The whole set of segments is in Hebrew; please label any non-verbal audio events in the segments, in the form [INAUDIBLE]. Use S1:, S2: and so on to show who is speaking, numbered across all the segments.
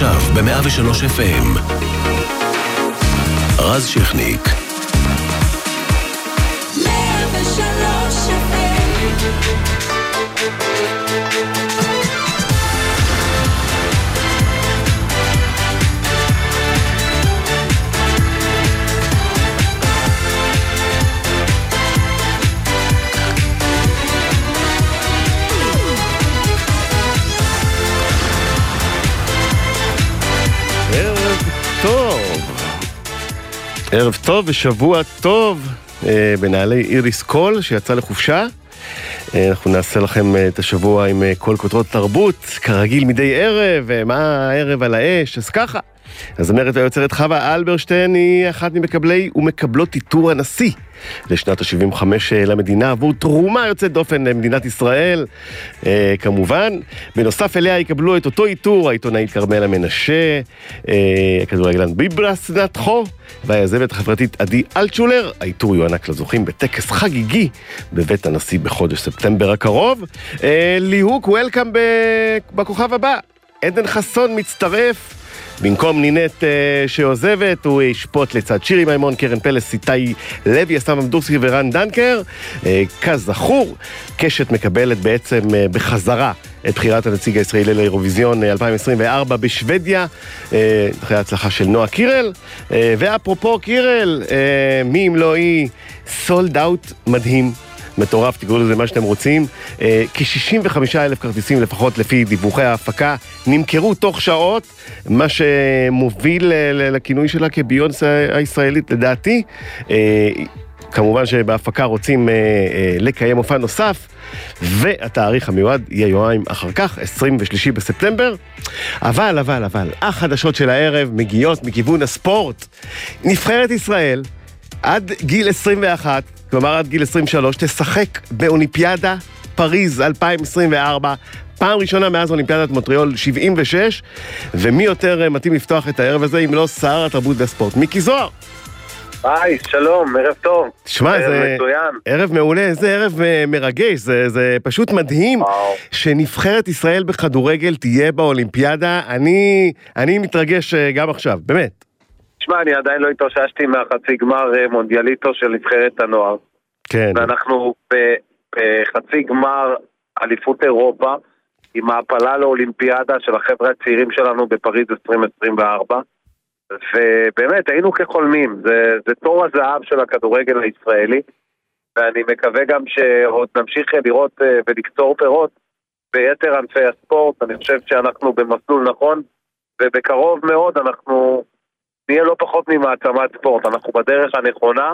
S1: עכשיו ב-103 FM. רז שכניק. 103
S2: ערב טוב ושבוע טוב אה, בנעלי איריס קול שיצא לחופשה. אה, אנחנו נעשה לכם אה, את השבוע עם כל כותרות תרבות, כרגיל מדי ערב, מה הערב על האש, אז ככה. הזמרת והיוצרת חווה אלברשטיין היא אחת ממקבלי ומקבלות עיטור הנשיא לשנת ה-75 למדינה עבור תרומה יוצאת דופן למדינת ישראל, אה, כמובן. בנוסף אליה יקבלו את אותו עיטור העיתונאית כרמלה מנשה, אה, הכדורגלן ביברס נתחו והיזמת החברתית עדי אלטשולר. העיטור יוענק לזוכים בטקס חגיגי בבית הנשיא בחודש ספטמבר הקרוב. אה, ליהוק וולקאם בכוכב הבא. עדן חסון מצטרף במקום נינט uh, שעוזבת, הוא ישפוט לצד שירי מימון, קרן פלס, איתי לוי, אסתם אמדורסקי ורן דנקר. Uh, כזכור, קשת מקבלת בעצם uh, בחזרה את בחירת הנציג הישראלי לאירוויזיון 2024 בשוודיה, אחרי ההצלחה של נועה קירל. ואפרופו קירל, מי אם לא היא, סולד אאוט מדהים מטורף, תקראו לזה מה שאתם רוצים. אה, כ-65 אלף כרטיסים לפחות לפי דיווחי ההפקה נמכרו תוך שעות, מה שמוביל לכינוי שלה כביונס הישראלית לדעתי. אה, כמובן שבהפקה רוצים אה, אה, לקיים מופע נוסף, והתאריך המיועד יהיה יומיים אחר כך, 23 בספטמבר. אבל, אבל, אבל, החדשות של הערב מגיעות מכיוון הספורט. נבחרת ישראל, עד גיל 21, כלומר עד גיל 23, תשחק באולימפיאדה פריז 2024. פעם ראשונה מאז אולימפיאדת מוטריאול 76, ומי יותר אה, מתאים לפתוח את הערב הזה אם לא שר התרבות והספורט? מיקי זוהר.
S3: היי, שלום, ערב טוב.
S2: שמע, זה מצוין. ערב מעולה, איזה ערב אה, מרגש, זה, זה פשוט מדהים וואו. שנבחרת ישראל בכדורגל תהיה באולימפיאדה. אני, אני מתרגש אה, גם עכשיו, באמת.
S3: תשמע, אני עדיין לא התאוששתי מהחצי גמר אה, מונדיאליטו של נבחרת הנוער.
S2: כן.
S3: ואנחנו בחצי גמר אליפות אירופה, עם העפלה לאולימפיאדה של החבר'ה הצעירים שלנו בפריז 2024. ובאמת, היינו כחולמים, זה, זה תור הזהב של הכדורגל הישראלי, ואני מקווה גם שעוד נמשיך לראות אה, ולקצור פירות ביתר ענפי הספורט, אני חושב שאנחנו במסלול נכון, ובקרוב מאוד אנחנו נהיה לא פחות ממעצמת ספורט, אנחנו בדרך הנכונה.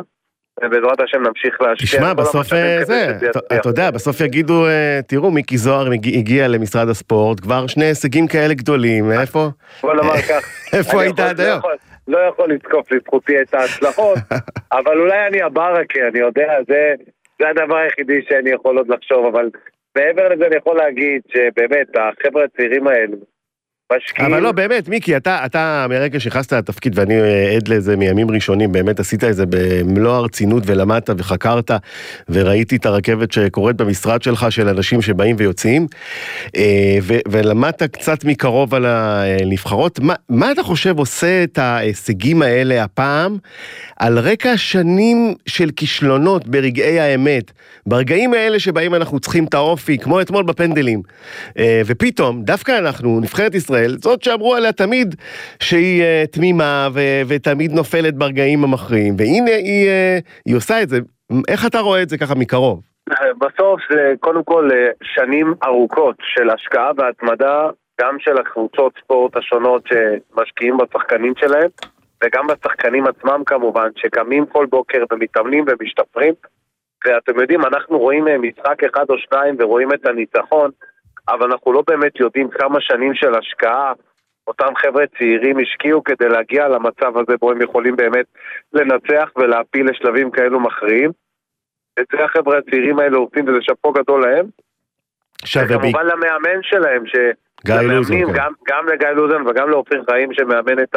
S3: ובעזרת השם נמשיך להשקיע.
S2: תשמע, בסוף אה, זה, אתה יודע, בסוף יגידו, אה, תראו, מיקי זוהר הגיע למשרד הספורט, כבר שני הישגים כאלה גדולים, איפה?
S3: בוא נאמר כך. [LAUGHS]
S2: איפה היית עד היום?
S3: לא יכול לתקוף לזכותי את ההצלחות, [LAUGHS] אבל אולי אני הברקה, אני יודע, זה הדבר היחידי שאני יכול עוד לחשוב, אבל מעבר לזה אני יכול להגיד שבאמת, החבר'ה הצעירים האלו,
S2: משקיעים. אבל לא, באמת, מיקי, אתה, אתה מרגע שנכנסת לתפקיד, ואני עד לזה מימים ראשונים, באמת עשית את זה במלוא הרצינות ולמדת וחקרת, וראיתי את הרכבת שקורית במשרד שלך, של אנשים שבאים ויוצאים, אה, ו, ולמדת קצת מקרוב על הנבחרות. מה, מה אתה חושב עושה את ההישגים האלה הפעם, על רקע שנים של כישלונות ברגעי האמת, ברגעים האלה שבהם אנחנו צריכים את האופי, כמו אתמול בפנדלים, אה, ופתאום, דווקא אנחנו, נבחרת ישראל, ישראל, זאת שאמרו עליה תמיד שהיא uh, תמימה ו- ותמיד נופלת ברגעים המכריעים, והנה היא, uh, היא עושה את זה. איך אתה רואה את זה ככה מקרוב?
S3: בסוף זה קודם כל אה, שנים ארוכות של השקעה והתמדה, גם של הקבוצות ספורט השונות שמשקיעים בשחקנים שלהם, וגם בשחקנים עצמם כמובן, שקמים כל בוקר ומתאמנים ומשתפרים. ואתם יודעים, אנחנו רואים משחק אחד או שניים ורואים את הניצחון, אבל אנחנו לא באמת יודעים כמה שנים של השקעה אותם חבר'ה צעירים השקיעו כדי להגיע למצב הזה בו הם יכולים באמת לנצח ולהפיל לשלבים כאלו מכריעים. את זה החבר'ה הצעירים האלה עושים וזה שאפו גדול להם. וכמובן למאמן שלהם,
S2: שלמאמנים,
S3: כן. גם, גם לגיא לוזן וגם לאופיר חיים שמאמן את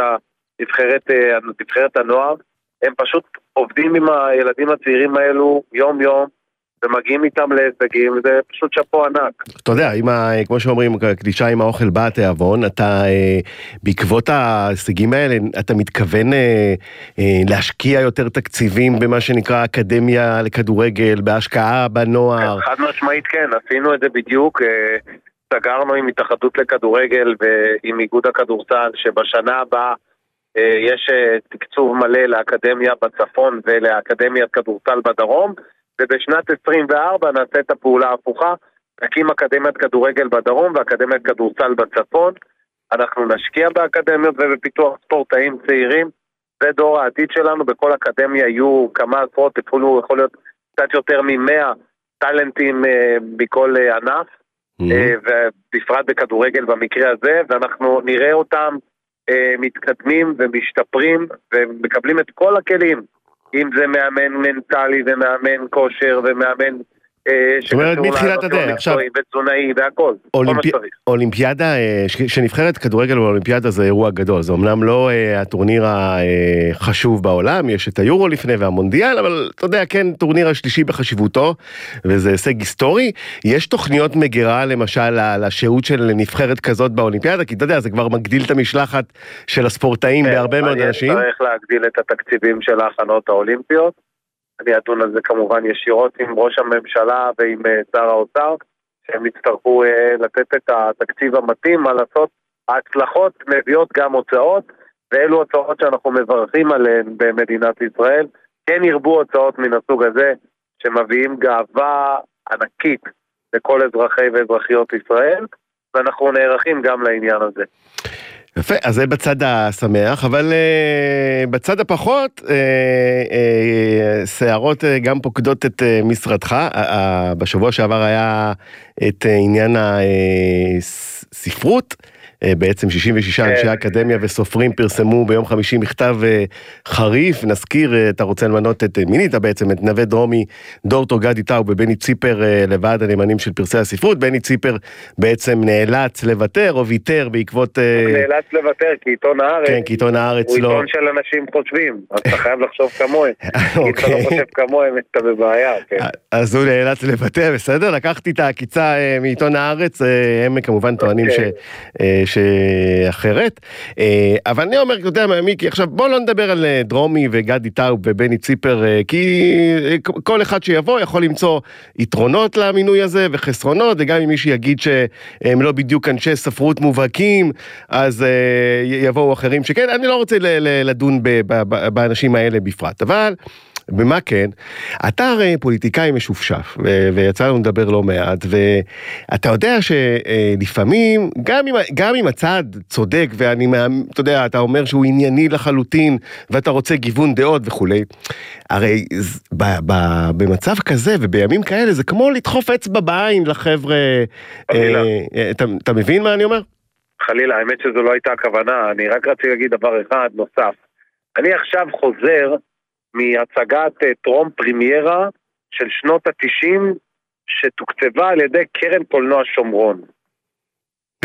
S3: הנבחרת, אה, הנוער, הם פשוט עובדים עם הילדים הצעירים האלו יום יום ומגיעים איתם להישגים, זה פשוט שאפו ענק.
S2: אתה יודע, ה, כמו שאומרים, קלישה עם האוכל בא התיאבון, אתה אה, בעקבות ההישגים האלה, אתה מתכוון אה, אה, להשקיע יותר תקציבים במה שנקרא אקדמיה לכדורגל, בהשקעה בנוער.
S3: חד משמעית כן, עשינו את זה בדיוק. סגרנו עם התאחדות לכדורגל ועם איגוד הכדורסל שבשנה הבאה אה, יש תקצוב מלא לאקדמיה בצפון ולאקדמיית כדורסל בדרום ובשנת 24 נעשה את הפעולה ההפוכה, נקים אקדמיית כדורגל בדרום ואקדמיית כדורסל בצפון. אנחנו נשקיע באקדמיות ובפיתוח ספורטאים צעירים, זה דור העתיד שלנו, בכל אקדמיה יהיו כמה עשרות, אפילו יכול להיות קצת יותר ממאה טאלנטים אה, מכל אה, ענף,
S2: Mm-hmm.
S3: אה, ובפרט בכדורגל במקרה הזה, ואנחנו נראה אותם אה, מתקדמים ומשתפרים ומקבלים את כל הכלים, אם זה מאמן מנטלי ומאמן כושר ומאמן
S2: זאת אומרת, מתחילת הדרך, עכשיו-
S3: ותזונאי והכל, כל מה. שצריך.
S2: אולימפיאדה, אה, שנבחרת כדורגל באולימפיאדה זה אירוע גדול, זה אמנם לא אה, הטורניר החשוב בעולם, יש את היורו לפני והמונדיאל, אבל אתה יודע, כן, טורניר השלישי בחשיבותו, וזה הישג היסטורי. יש תוכניות מגירה למשל לשהות של נבחרת כזאת באולימפיאדה, כי אתה יודע, זה כבר מגדיל את המשלחת של הספורטאים בהרבה מאוד אנשים.
S3: אני צריך להגדיל את התקציבים של ההכנות האולימפיות. אני אדון על זה כמובן ישירות עם ראש הממשלה ועם אה, שר האוצר, שהם יצטרכו אה, לתת את התקציב המתאים, מה לעשות. ההצלחות מביאות גם הוצאות, ואלו הוצאות שאנחנו מברכים עליהן במדינת ישראל. כן ירבו הוצאות מן הסוג הזה, שמביאים גאווה ענקית לכל אזרחי ואזרחיות ישראל, ואנחנו נערכים גם לעניין הזה.
S2: יפה, אז זה בצד השמח, אבל uh, בצד הפחות, uh, uh, שערות uh, גם פוקדות את uh, משרדך. Uh, uh, בשבוע שעבר היה את uh, עניין הספרות. Uh, בעצם 66
S3: כן.
S2: אנשי אקדמיה וסופרים פרסמו ביום חמישי מכתב uh, חריף, נזכיר, uh, אתה רוצה למנות את, מינית בעצם את נווה דרומי, דורטו גדי טאו ובני ציפר לוועד הנאמנים של פרסי הספרות, בני ציפר בעצם נאלץ לוותר או ויתר בעקבות...
S3: הוא נאלץ לוותר כי עיתון הארץ
S2: כן, כי עיתון הארץ
S3: הוא
S2: לא...
S3: עיתון של אנשים חושבים, אז אתה חייב לחשוב כמוהם. [LAUGHS] כי אתה לא
S2: אוקיי.
S3: חושב כמוהם, אתה בבעיה, כן.
S2: אז הוא נאלץ לוותר, בסדר? לקחתי את העקיצה אה, מעיתון הארץ, אה, הם כמובן טוענים ש-
S3: אוקיי.
S2: אה, שאחרת. אה, אבל אני אומר, מה, מיקי, עכשיו בוא לא נדבר על אה, דרומי וגדי טאוב ובני ציפר, אה, כי אה, כל אחד שיבוא יכול למצוא יתרונות למינוי הזה וחסרונות, וגם אם מישהו יגיד שהם לא בדיוק אנשי ספרות מובהקים, אז אה, יבואו אחרים שכן, אני לא רוצה לדון באנשים האלה בפרט, אבל... במה כן? אתה הרי פוליטיקאי משופשף, ו- ויצא לנו לדבר לא מעט, ואתה יודע שלפעמים, גם אם, גם אם הצד צודק, ואני, אתה יודע, אתה אומר שהוא ענייני לחלוטין, ואתה רוצה גיוון דעות וכולי, הרי ז- ב- ב- במצב כזה ובימים כאלה, זה כמו לדחוף אצבע בעין לחבר'ה. אה, אה, אתה, אתה מבין מה אני אומר?
S3: חלילה, האמת שזו לא הייתה הכוונה, אני רק רציתי להגיד דבר אחד נוסף. אני עכשיו חוזר מהצגת אה, טרום פרימיירה של שנות התשעים, שתוקצבה על ידי קרן קולנוע שומרון.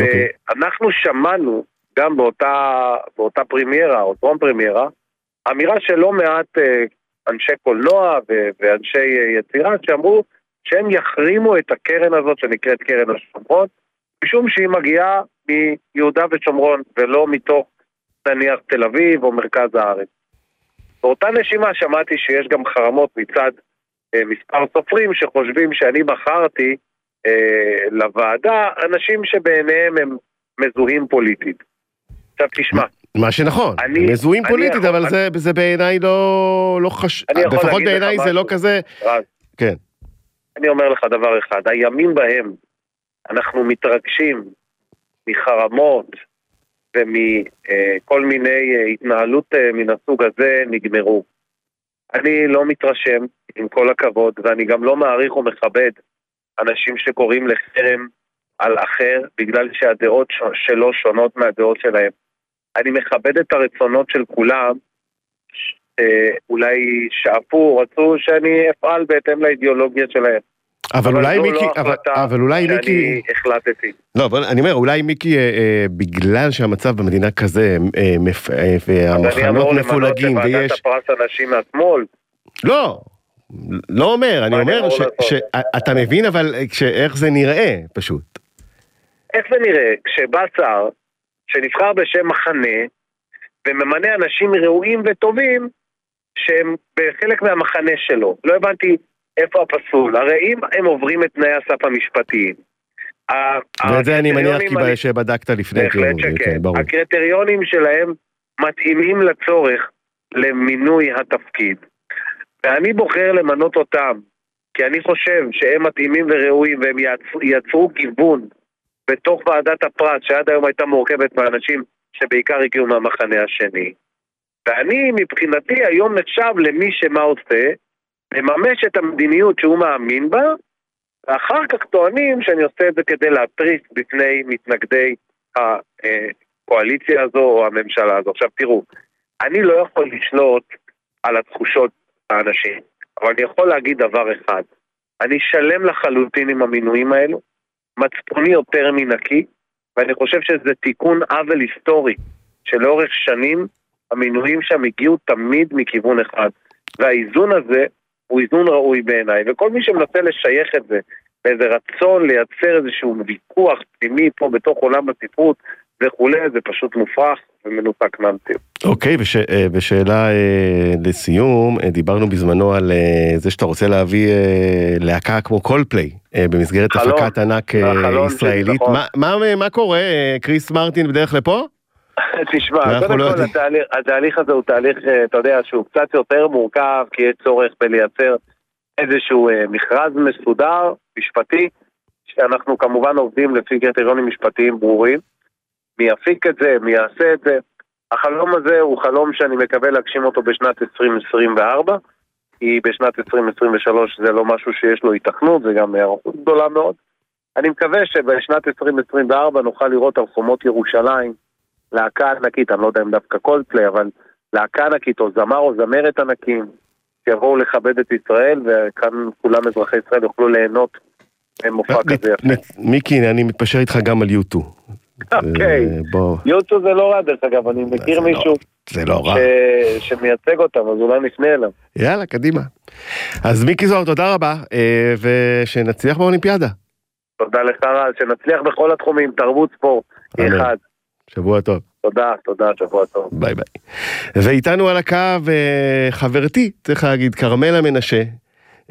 S2: אוקיי.
S3: ואנחנו שמענו גם באותה, באותה פרימיירה או טרום פרימיירה, אמירה של לא מעט אה, אנשי קולנוע ואנשי אה, יצירה שאמרו שהם יחרימו את הקרן הזאת שנקראת קרן השומרון, משום שהיא מגיעה מיהודה ושומרון ולא מתוך נניח תל אביב או מרכז הארץ. באותה נשימה שמעתי שיש גם חרמות מצד אה, מספר סופרים שחושבים שאני בחרתי אה, לוועדה אנשים שבעיניהם הם מזוהים פוליטית. עכשיו תשמע,
S2: מה שנכון,
S3: אני-
S2: מזוהים
S3: אני
S2: פוליטית,
S3: יכול-
S2: אבל זה, זה בעיניי לא, לא חשוב,
S3: אני
S2: לפחות בעיניי זה
S3: משהו.
S2: לא כזה,
S3: רז,
S2: כן.
S3: אני אומר לך דבר אחד, הימים בהם אנחנו מתרגשים מחרמות ומכל מיני אה, התנהלות אה, מן הסוג הזה נגמרו. אני לא מתרשם, עם כל הכבוד, ואני גם לא מעריך ומכבד אנשים שקוראים לחרם על אחר בגלל שהדעות שלו שונות מהדעות שלהם. אני מכבד את הרצונות של כולם, אה, אולי שאפו, רצו שאני אפעל בהתאם לאידיאולוגיה שלהם.
S2: אבל אולי מיקי,
S3: לא
S2: אבל, אולי
S3: שאני
S2: מיקי,
S3: החלטתי.
S2: לא, אני אומר, אולי מיקי, אה, אה, בגלל שהמצב במדינה כזה, אה, מפ, אה,
S3: אז אני
S2: והמחנות
S3: אמור למנות
S2: מפולגים,
S3: לוועדת
S2: ויש,
S3: הפרס אנשים מהשמאל.
S2: לא, לא אומר, אני אומר? שאתה מבין אבל איך זה נראה, פשוט.
S3: איך זה נראה כשבא שר שנבחר בשם מחנה וממנה אנשים ראויים וטובים שהם בחלק מהמחנה שלו? לא הבנתי איפה הפסול. הרי אם הם עוברים את תנאי הסף המשפטיים.
S2: ואת זה אני מניח כי שבדקת לפני.
S3: בהחלט
S2: כאילו,
S3: שכן.
S2: כן, ברור.
S3: הקריטריונים שלהם מתאימים לצורך למינוי התפקיד. ואני בוחר למנות אותם, כי אני חושב שהם מתאימים וראויים והם יצרו, יצרו גיוון בתוך ועדת הפרט, שעד היום הייתה מורכבת מאנשים שבעיקר הגיעו מהמחנה השני. ואני מבחינתי היום נחשב למי שמה עושה, מממש את המדיניות שהוא מאמין בה, ואחר כך טוענים שאני עושה את זה כדי להתריס בפני מתנגדי הקואליציה הזו או הממשלה הזו. עכשיו תראו, אני לא יכול לשלוט על התחושות האנשים, אבל אני יכול להגיד דבר אחד, אני שלם לחלוטין עם המינויים האלו, מצפוני יותר מנקי, ואני חושב שזה תיקון עוול היסטורי, שלאורך שנים המינויים שם הגיעו תמיד מכיוון אחד, והאיזון הזה הוא איזון ראוי בעיניי, וכל מי שמנסה לשייך את זה באיזה רצון לייצר איזשהו ויכוח פנימי פה בתוך עולם הספרות וכולי, זה פשוט מופרך ומנותק מהמציאות.
S2: אוקיי, וש, אה, ושאלה אה, לסיום, אה, דיברנו בזמנו על זה שאתה רוצה להביא להקה כמו קולפליי במסגרת
S3: חלום.
S2: הפקת ענק ישראלית.
S3: נכון.
S2: מה, מה, מה קורה? קריס מרטין בדרך לפה?
S3: תשמע,
S2: אנחנו
S3: קודם
S2: לא
S3: כל. התהליך, התהליך הזה הוא תהליך, אה, אתה יודע, שהוא קצת יותר מורכב, כי יש צורך בלייצר איזשהו אה, מכרז מסודר, משפטי, שאנחנו כמובן עובדים לפי קריטריונים משפטיים ברורים. מי יפיק את זה, מי יעשה את זה. החלום הזה הוא חלום שאני מקווה להגשים אותו בשנת 2024, כי בשנת 2023 זה לא משהו שיש לו היתכנות, זה גם היערכות גדולה מאוד. אני מקווה שבשנת 2024 נוכל לראות על חומות ירושלים להקה ענקית, אני לא יודע אם דווקא קולפליי, אבל להקה ענקית או זמר או זמרת ענקים שיבואו לכבד את ישראל, וכאן כולם אזרחי ישראל יוכלו ליהנות ממופע כזה יפה.
S2: מיקי, אני מתפשר איתך גם על יוטו.
S3: אוקיי.
S2: אה,
S3: יוטו זה לא רע דרך אגב, אני מכיר
S2: לא-
S3: מישהו
S2: זה לא רע.
S3: שמייצג אותם, אז אולי נפנה אליו.
S2: יאללה, קדימה. אז מיקי זוהר, תודה רבה, אה, ושנצליח באולימפיאדה.
S3: תודה לך שנצליח בכל התחומים, תרבות ספורט. אחד.
S2: שבוע טוב.
S3: תודה, תודה, שבוע טוב.
S2: ביי ביי. ואיתנו על הקו אה, חברתי, צריך להגיד, כרמלה מנשה,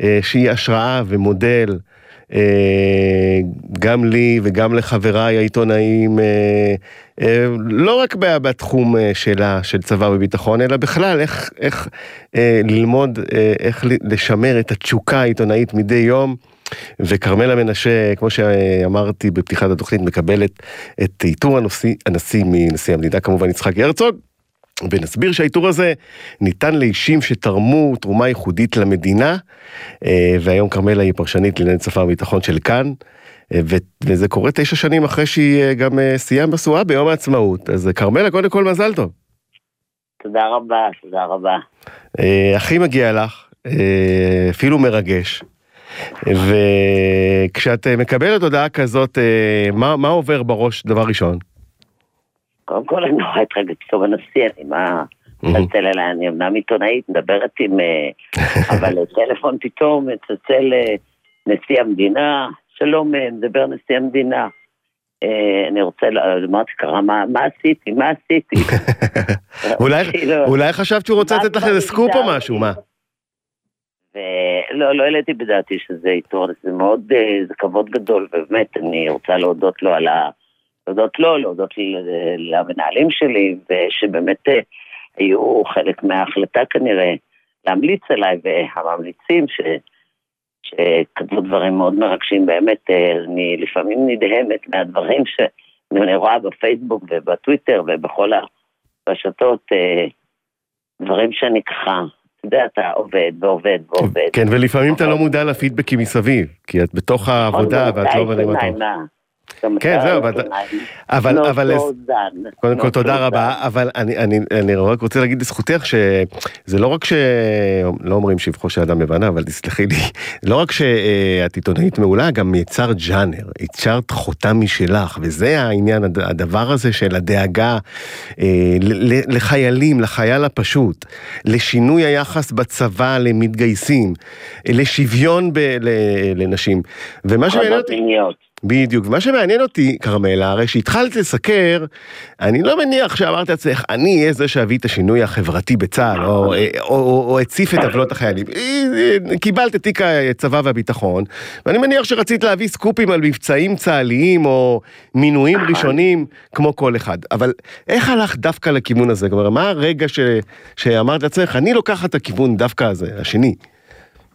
S2: אה, שהיא השראה ומודל, אה, גם לי וגם לחבריי העיתונאים, לא רק בתחום שלה, של צבא וביטחון, אלא בכלל איך, איך ללמוד, איך לשמר את התשוקה העיתונאית מדי יום. וכרמלה מנשה, כמו שאמרתי בפתיחת התוכנית, מקבלת את עיטור הנשיא, הנשיא מנשיא המדינה, כמובן יצחק הרצוג. ונסביר שהעיטור הזה ניתן לאישים שתרמו תרומה ייחודית למדינה, אה, והיום כרמלה היא פרשנית לענייני צבא וביטחון של כאן, אה, וזה קורה תשע שנים אחרי שהיא אה, גם סיימה משואה ביום העצמאות. אז כרמלה, קודם כל מזל טוב.
S4: תודה רבה, תודה רבה.
S2: הכי מגיע לך, אפילו מרגש. וכשאת אה, מקבלת הודעה כזאת, אה, מה, מה עובר בראש דבר ראשון?
S4: קודם כל אני נורא התרגשתי טוב הנשיא, אני מה... מצלצל אליי, אני אמנם עיתונאית, מדברת עם... אה, [LAUGHS] אבל טלפון פתאום מצלצל נשיא המדינה, שלום, מדבר נשיא המדינה. אני רוצה, אמרתי, קרה, מה עשיתי? מה עשיתי? [LAUGHS]
S2: אולי, [LAUGHS]
S4: כאילו,
S2: אולי חשבת שהוא רוצה לתת לך איזה סקופ או? משהו, מה?
S4: ולא, לא העליתי בדעתי שזה עיתון, זה מאוד, אה, זה כבוד גדול, ובאמת, אני רוצה להודות לו על ה... להודות לו, להודות ל- למנהלים שלי, ושבאמת אה, היו חלק מההחלטה כנראה להמליץ עליי, והממליצים ש... שכתבו דברים מאוד מרגשים, באמת, אה, אני לפעמים נדהמת מהדברים שאני רואה בפייסבוק ובטוויטר ובכל הרשתות, אה, דברים שאני ככה, אתה יודע, אתה עובד ועובד ועובד.
S2: כן, ולפעמים אתה לא מודע לפידבקים מסביב, כי את בתוך העבודה
S4: נכון,
S2: ואת לא כן, זהו, אבל-
S4: עיתונאי
S2: אבל- אבל-. קודם כל תודה. רבה, אבל אני, אני, אני רק רוצה להגיד לזכותך שזה לא רק ש... לא אומרים שבחו של אדם לבנה, אבל תסלחי לי, [LAUGHS] לא רק שאת עיתונאית מעולה, גם יצרת ג'אנר, יצרת חותם משלך, וזה העניין, הד- הדבר הזה של הדאגה אה, לחיילים, לחייל הפשוט, לשינוי היחס בצבא למתגייסים, לשוויון ב, לנשים. ומה שמעניין אותי... בדיוק, ומה שמעניין אותי, כרמלה, הרי שהתחלת לסקר, אני לא מניח שאמרת לעצמך, אני אהיה זה שאביא את השינוי החברתי בצה"ל, או, או, או, או הציף את עוולות החיילים. אה, קיבלת את תיק הצבא והביטחון, ואני מניח שרצית להביא סקופים על מבצעים צה"ליים, או מינויים ראשונים, כמו כל אחד. אבל איך הלך דווקא לכיוון הזה? כלומר, מה הרגע ש, שאמרת לעצמך, אני לוקחת את הכיוון דווקא הזה, השני,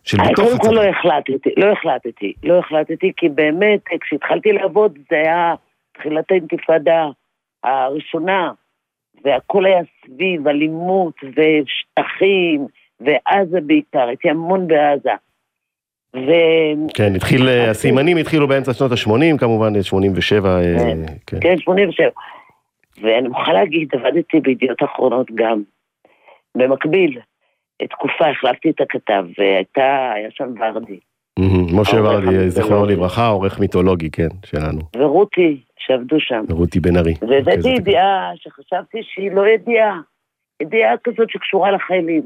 S2: של בתוך
S4: קודם כל
S2: הצבא?
S4: לא החלטתי, לא החלטתי, לא החלטתי, כי באמת, כשהתחלתי לעבוד זה היה תחילת האינתיפאדה הראשונה, והכל היה סביב אלימות ושטחים, ועזה בעיקר, הייתי המון בעזה. ו...
S2: כן, התחיל, אה, הסימנים התחילו באמצע שנות ה-80, כמובן, 87, אה,
S4: כן.
S2: כן.
S4: כן, 87. ואני מוכרחה להגיד, עבדתי בידיעות אחרונות גם. במקביל, תקופה החלפתי את הכתב, והייתה, היה שם ורדי.
S2: משה ורדי. זיכרונו לברכה, עורך מיתולוגי, כן, שלנו.
S4: ורותי, שעבדו שם.
S2: רותי בן ארי.
S4: והבאתי
S2: רכזת.
S4: ידיעה שחשבתי שהיא לא ידיעה, ידיעה כזאת שקשורה לחיילים.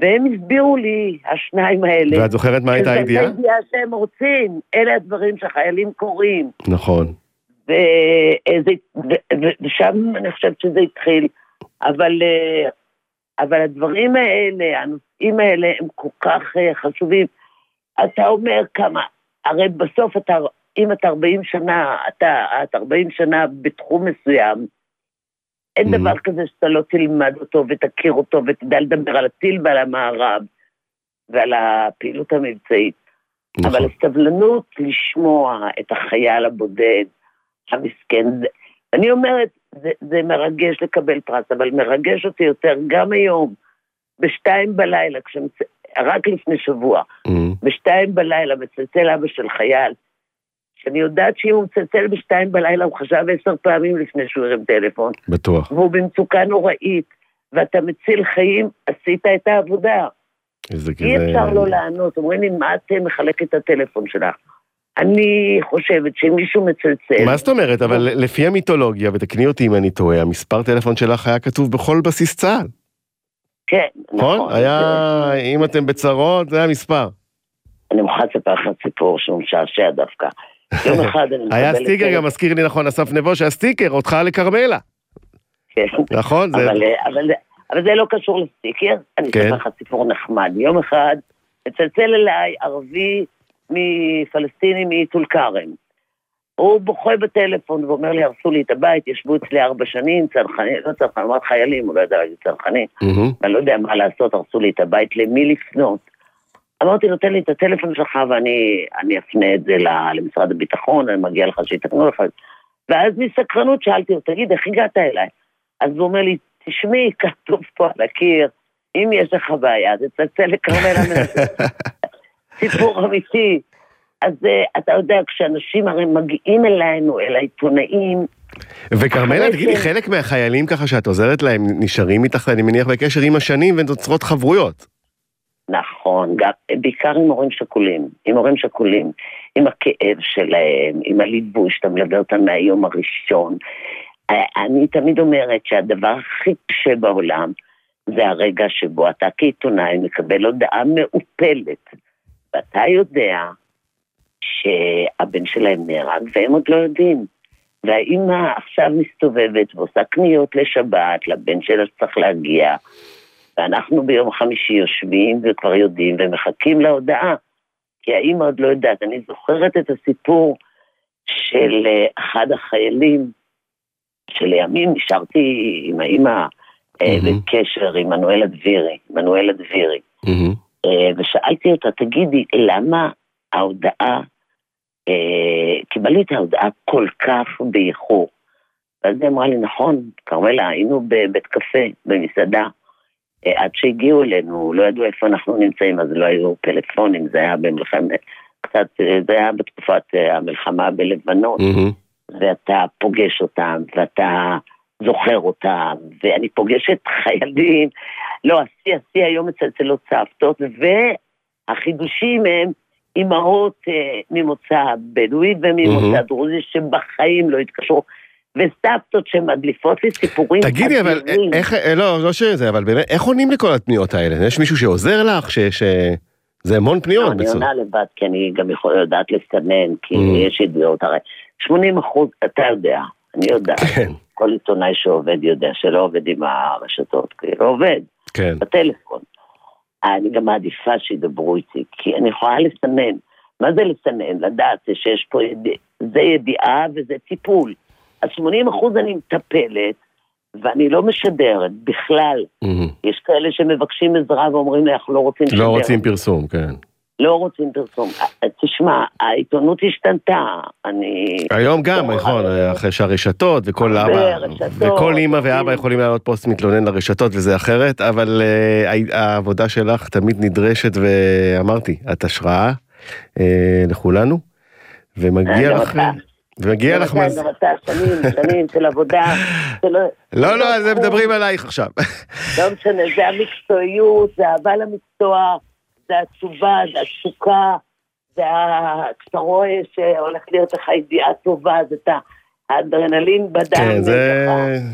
S4: והם הסבירו לי, השניים האלה,
S2: ואת זוכרת מה הייתה
S4: שזאת
S2: הידיעה?
S4: הידיעה שהם רוצים, אלה הדברים שהחיילים קוראים.
S2: נכון.
S4: ושם אני חושבת שזה התחיל. אבל, אה, אבל הדברים האלה, הנושאים האלה, הם כל כך אה, חשובים. אתה אומר כמה, הרי בסוף אתה, אם אתה 40 שנה, אתה, את 40 שנה בתחום מסוים, אין
S2: Mhm.
S4: דבר כזה שאתה לא תלמד אותו ותכיר אותו ותדע לדבר על הטיל ועל המערב ועל הפעילות המבצעית.
S2: נכון.
S4: אבל הסבלנות לשמוע את החייל הבודד, המסכן, אני אומרת, זה, זה מרגש לקבל פרס, אבל מרגש אותי יותר גם היום, בשתיים בלילה, כשמצ... רק לפני שבוע,
S2: מהמם,
S4: בשתיים בלילה מצלצל אבא של חייל, שאני יודעת שאם הוא מצלצל בשתיים בלילה, הוא חשב עשר פעמים לפני שהוא הרים טלפון,
S2: בטוח.
S4: והוא במצוקה נוראית, ואתה מציל חיים, עשית את העבודה.
S2: איזה
S4: אי
S2: כזה...
S4: אפשר לא לענות, אומרים לי, מה את מחלקת את הטלפון שלך? אני חושבת שאם מישהו מצלצל...
S2: מה זאת אומרת? אבל לפי המיתולוגיה, ותקני אותי אם אני טועה, המספר טלפון שלך היה כתוב בכל בסיס צה"ל,
S4: כן,
S2: נכון?
S4: נכון.
S2: היה, אם אתם בצרות, זה המספר.
S4: אני מוכרחה לספר לך סיפור שהוא משעשע דווקא. [LAUGHS] יום אחד אני מקבלת...
S2: היה סטיקר, גם מזכיר לי נכון, אסף נבו, שהיה סטיקר, אותך לכרמלה.
S4: כן.
S2: נכון? זה...
S4: אבל, אבל, אבל זה לא קשור לסטיקר, אני
S2: כן.
S4: אספר לך סיפור נחמד. יום אחד מצלצל אליי ערבי מפלסטיני מטול כרם. הוא בוכה בטלפון ואומר לי, הרסו לי את הבית, ישבו אצלי ארבע שנים, צרכנים, לא צרכנים, אמרת חיילים, הוא לא יודע להגיד צרכנים.
S2: מהמם,
S4: ואני לא יודע מה לעשות, הרסו לי את הבית, למי לפנות? אמרתי לו, תן לי את הטלפון שלך ואני אני אפנה את זה למשרד הביטחון, אני מגיע לך שיתקנו לך. ואז מסקרנות שאלתי אותו, תגיד, איך הגעת אליי? אז הוא אומר לי, תשמעי, כתוב פה על הקיר, אם יש לך בעיה, תצלצל לכרמלה מנשה. [LAUGHS] סיפור [LAUGHS] אמיתי. אז אה, אתה יודע, כשאנשים הרי מגיעים אלינו, אל העיתונאים,
S2: וכרמלה, תגידי, חלק מהחיילים ככה שאת עוזרת להם, נשארים איתך, אני מניח, בקשר עם השנים ונוצרות חברויות.
S4: נכון, גם, בעיקר עם הורים שכולים, עם הורים שכולים, עם הכאב שלהם, עם הליווי שאתה מלווה אותם מהיום הראשון. אה, אני תמיד אומרת שהדבר הכי קשה בעולם זה הרגע שבו אתה כעיתונאי מקבל הודעה מעופלת, ואתה יודע שהבן שלהם נהרג והם עוד לא יודעים. והאימא עכשיו מסתובבת ועושה קניות לשבת לבן שלה שצריך להגיע, ואנחנו ביום חמישי יושבים וכבר יודעים ומחכים להודעה, כי האימא עוד לא יודעת. אני זוכרת את הסיפור של אה, אחד החיילים, שלימים נשארתי עם האימא
S2: מהמם.
S4: בקשר עם מנואלה דבירי, מנואלה דבירי,
S2: מהמם,
S4: אה, ושאלתי אותה, תגידי, למה ההודעה, אה, קיבלתי את ההודעה כל כך באיחור? ואז היא אמרה לי, נכון, כרמלה, היינו בבית קפה, במסעדה, אה, עד שהגיעו אלינו, לא ידעו איפה אנחנו נמצאים, אז לא היו פלאפונים, זה היה במלחמת, קצת, אה, זה היה בתקופת אה, המלחמה בלבנון.
S2: מהמם,
S4: ואתה פוגש אותם, ואתה זוכר אותם, ואני פוגשת חיילים, [LAUGHS] לא, השיא השיא היום מצלצלות סבתות, והחידושים הם אימהות אה, ממוצא בדואי וממוצא
S2: מהמם.
S4: דרוזי שבחיים לא התקשרו, וסבתות שמדליפות לי סיפורים
S2: תגידי, אבל. איך, אה, לא, לא שזה, אבל באמת, איך עונים לכל הפניות האלה? יש מישהו שעוזר לך? ש... ש... זה המון
S4: לא,
S2: פניות.
S4: אני
S2: בעצם.
S4: עונה לבד, כי אני גם יכולה לדעת לסנן, כי
S2: Mm.
S4: יש ידיעות, הרי 80 אחוז, אתה יודע, אני יודעת,
S2: כן,
S4: כל עיתונאי שעובד יודע שלא עובד עם הרשתות, כי לא עובד,
S2: כן.
S4: בטלפון. אני גם מעדיפה שידברו איתי, כי אני יכולה לסנן. מה זה לסנן? לדעת שיש פה, יד... זה ידיעה וזה טיפול. אז 80 אחוז אני מטפלת, ואני לא משדרת בכלל.
S2: מהמם.
S4: יש כאלה שמבקשים עזרה ואומרים לי, אנחנו לא רוצים לשדר.
S2: לא רוצים פרסום, כן.
S4: לא רוצים פרסום. אה, תשמע, העיתונות השתנתה, אני...
S2: היום גם, נכון, אחרי שהרשתות וכל אבא, וכל אימא ואבא. יכולים לעלות פוסט מתלונן לרשתות וזה אחרת, אבל אה, הע- העבודה שלך תמיד נדרשת, ואמרתי, את השראה אה, לכולנו, ומגיע לך. ומגיע לך.
S4: גם אתה, שנים, שנים של עבודה. [LAUGHS] שלא-
S2: לא, לא, אז הם מדברים עלייך עכשיו.
S4: לא משנה, זה המקצועיות, זה אהבה למקצוע, זה התשובה, זה התשוקה, זה ה... כשאתה רואה שהולכת להיות לך ידיעה טובה, זה את האדרנלין בדם.
S2: כן, זה.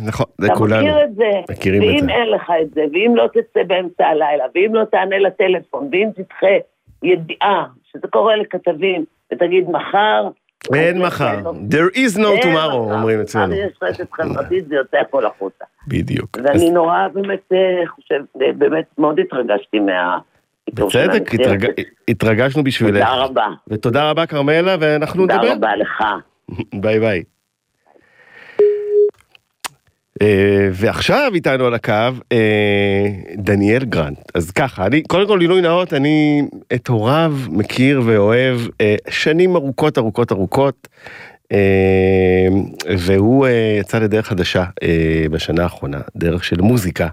S2: נכון, זה
S4: אתה
S2: כולנו.
S4: מכיר את זה,
S2: מכירים את
S4: ואם
S2: זה.
S4: אין לך את זה, ואם לא תצא באמצע הלילה, ואם לא תענה לטלפון, ואם תדחה ידיעה, שזה קורה לכתבים, ותגיד מחר,
S2: אין מחר,
S4: לנו-
S2: there is no tomorrow. אומרים אצלנו.
S4: יש רשת חברתית, זה יוצא הכל החוצה.
S2: בדיוק.
S4: ואני נורא באמת אה, חושב, אה, באמת מאוד התרגשתי מה...
S2: בצדק, התרג- התרגשנו בשבילך.
S4: תודה רבה.
S2: ותודה רבה כרמלה, ואנחנו
S4: תודה
S2: נדבר.
S4: רבה לך. [LAUGHS]
S2: ביי ביי. אה, ועכשיו איתנו על הקו אה, דניאל גרנט. אז ככה, אני, קודם כל גילוי נאות, אני את הוריו מכיר ואוהב אה, שנים ארוכות ארוכות ארוכות, והוא יצא לדרך חדשה בשנה האחרונה, דרך של מוזיקה,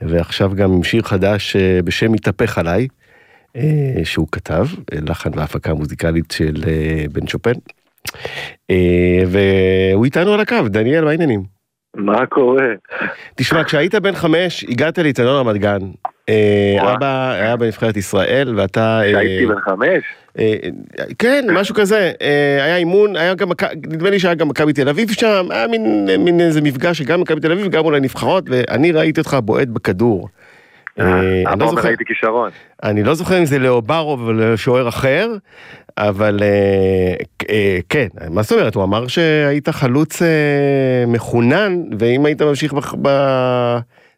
S2: ועכשיו גם עם שיר חדש אה, בשם מתהפך עליי, אה, שהוא כתב, אה, לחן והפקה מוזיקלית של בן שופן. והוא איתנו על הקו, דניאל, מה העניינים?
S3: מה קורה?
S2: תשמע, כשהיית בן חמש, הגעת לאיצטדיון רמת גן. אבא היה בנבחרת ישראל, ואתה...
S3: כשהייתי בן חמש?
S2: אה, כן, משהו כזה. אה, היה אימון, היה גם, נדמה לי שהיה גם מכבי תל אביב שם, היה מין, מין איזה מפגש שגם מכבי תל אביב, גם אולי נבחרות, ואני ראיתי אותך בועט בכדור. אה, אני לא זוכר-
S3: כישרון.
S2: אני לא זוכר אם זה לאוברוב או לשוער אחר, אבל כן, מה זאת אומרת, הוא אמר שהיית חלוץ מחונן, ואם היית ממשיך בח-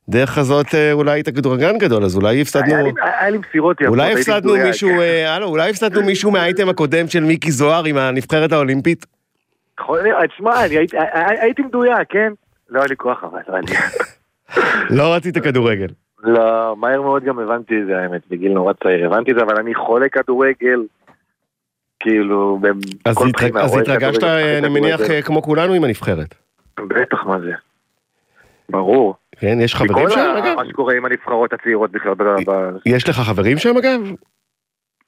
S2: בדרך הזאת, אה, אולי היית כדורגלן גדול, אז אולי הפסדנו,
S3: היה לי- מסירות יפות.
S2: אולי הפסדנו. מישהו, אה, הלו, אולי הפסדנו מישהו מהאייטם הקודם של מיקי זוהר עם הנבחרת האולימפית?
S3: להיות, תשמע, הייתי- הי- הייתי מדויק, כן? לא היה לי כוח אבל, לא היה לי.
S2: לא רצית כדורגל.
S3: לא, מהר מאוד גם הבנתי את זה, האמת, בגיל נורא צעיר, הבנתי את זה, אבל אני חולה כדורגל, כאילו, בכל בחינה,
S2: אז התרגשת, אה, אני מניח. אה, כמו כולנו עם הנבחרת.
S3: בטח, מה זה. ברור.
S2: כן, יש חברים שם, אגב?
S3: מה שקורה עם הנבחרות הצעירות בכלל,
S2: יש לך חברים שם, אגב?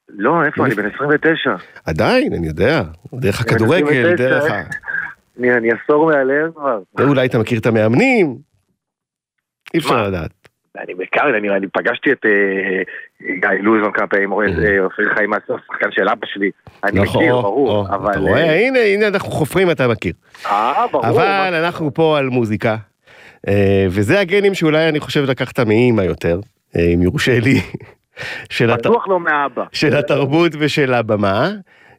S3: לא, איפה, אני בן 29.
S2: עדיין, אני יודע. דרך הכדורגל,
S3: 29,
S2: דרך ה...
S3: אני עשור מעליהם כבר.
S2: אולי אתה מכיר את המאמנים? אי אפשר? לדעת.
S3: אני בקר, אני, אני פגשתי את אה, גיא לוזון כמה פעמים,
S2: Mhm.
S3: אה, אופיר חיים אסף, שחקן של אבא שלי. אני
S2: נכון,
S3: מכיר, ברור,
S2: או,
S3: אבל...
S2: אתה רואה, הנה, הנה אנחנו חופרים, אתה מכיר.
S3: אה, ברור.
S2: אבל אנחנו פה על מוזיקה, אה, וזה הגנים שאולי אני חושב לקחת מאימא יותר, אה, אם יורשה לי, של הת-
S3: לא מאבא.
S2: של התרבות ושל הבמה.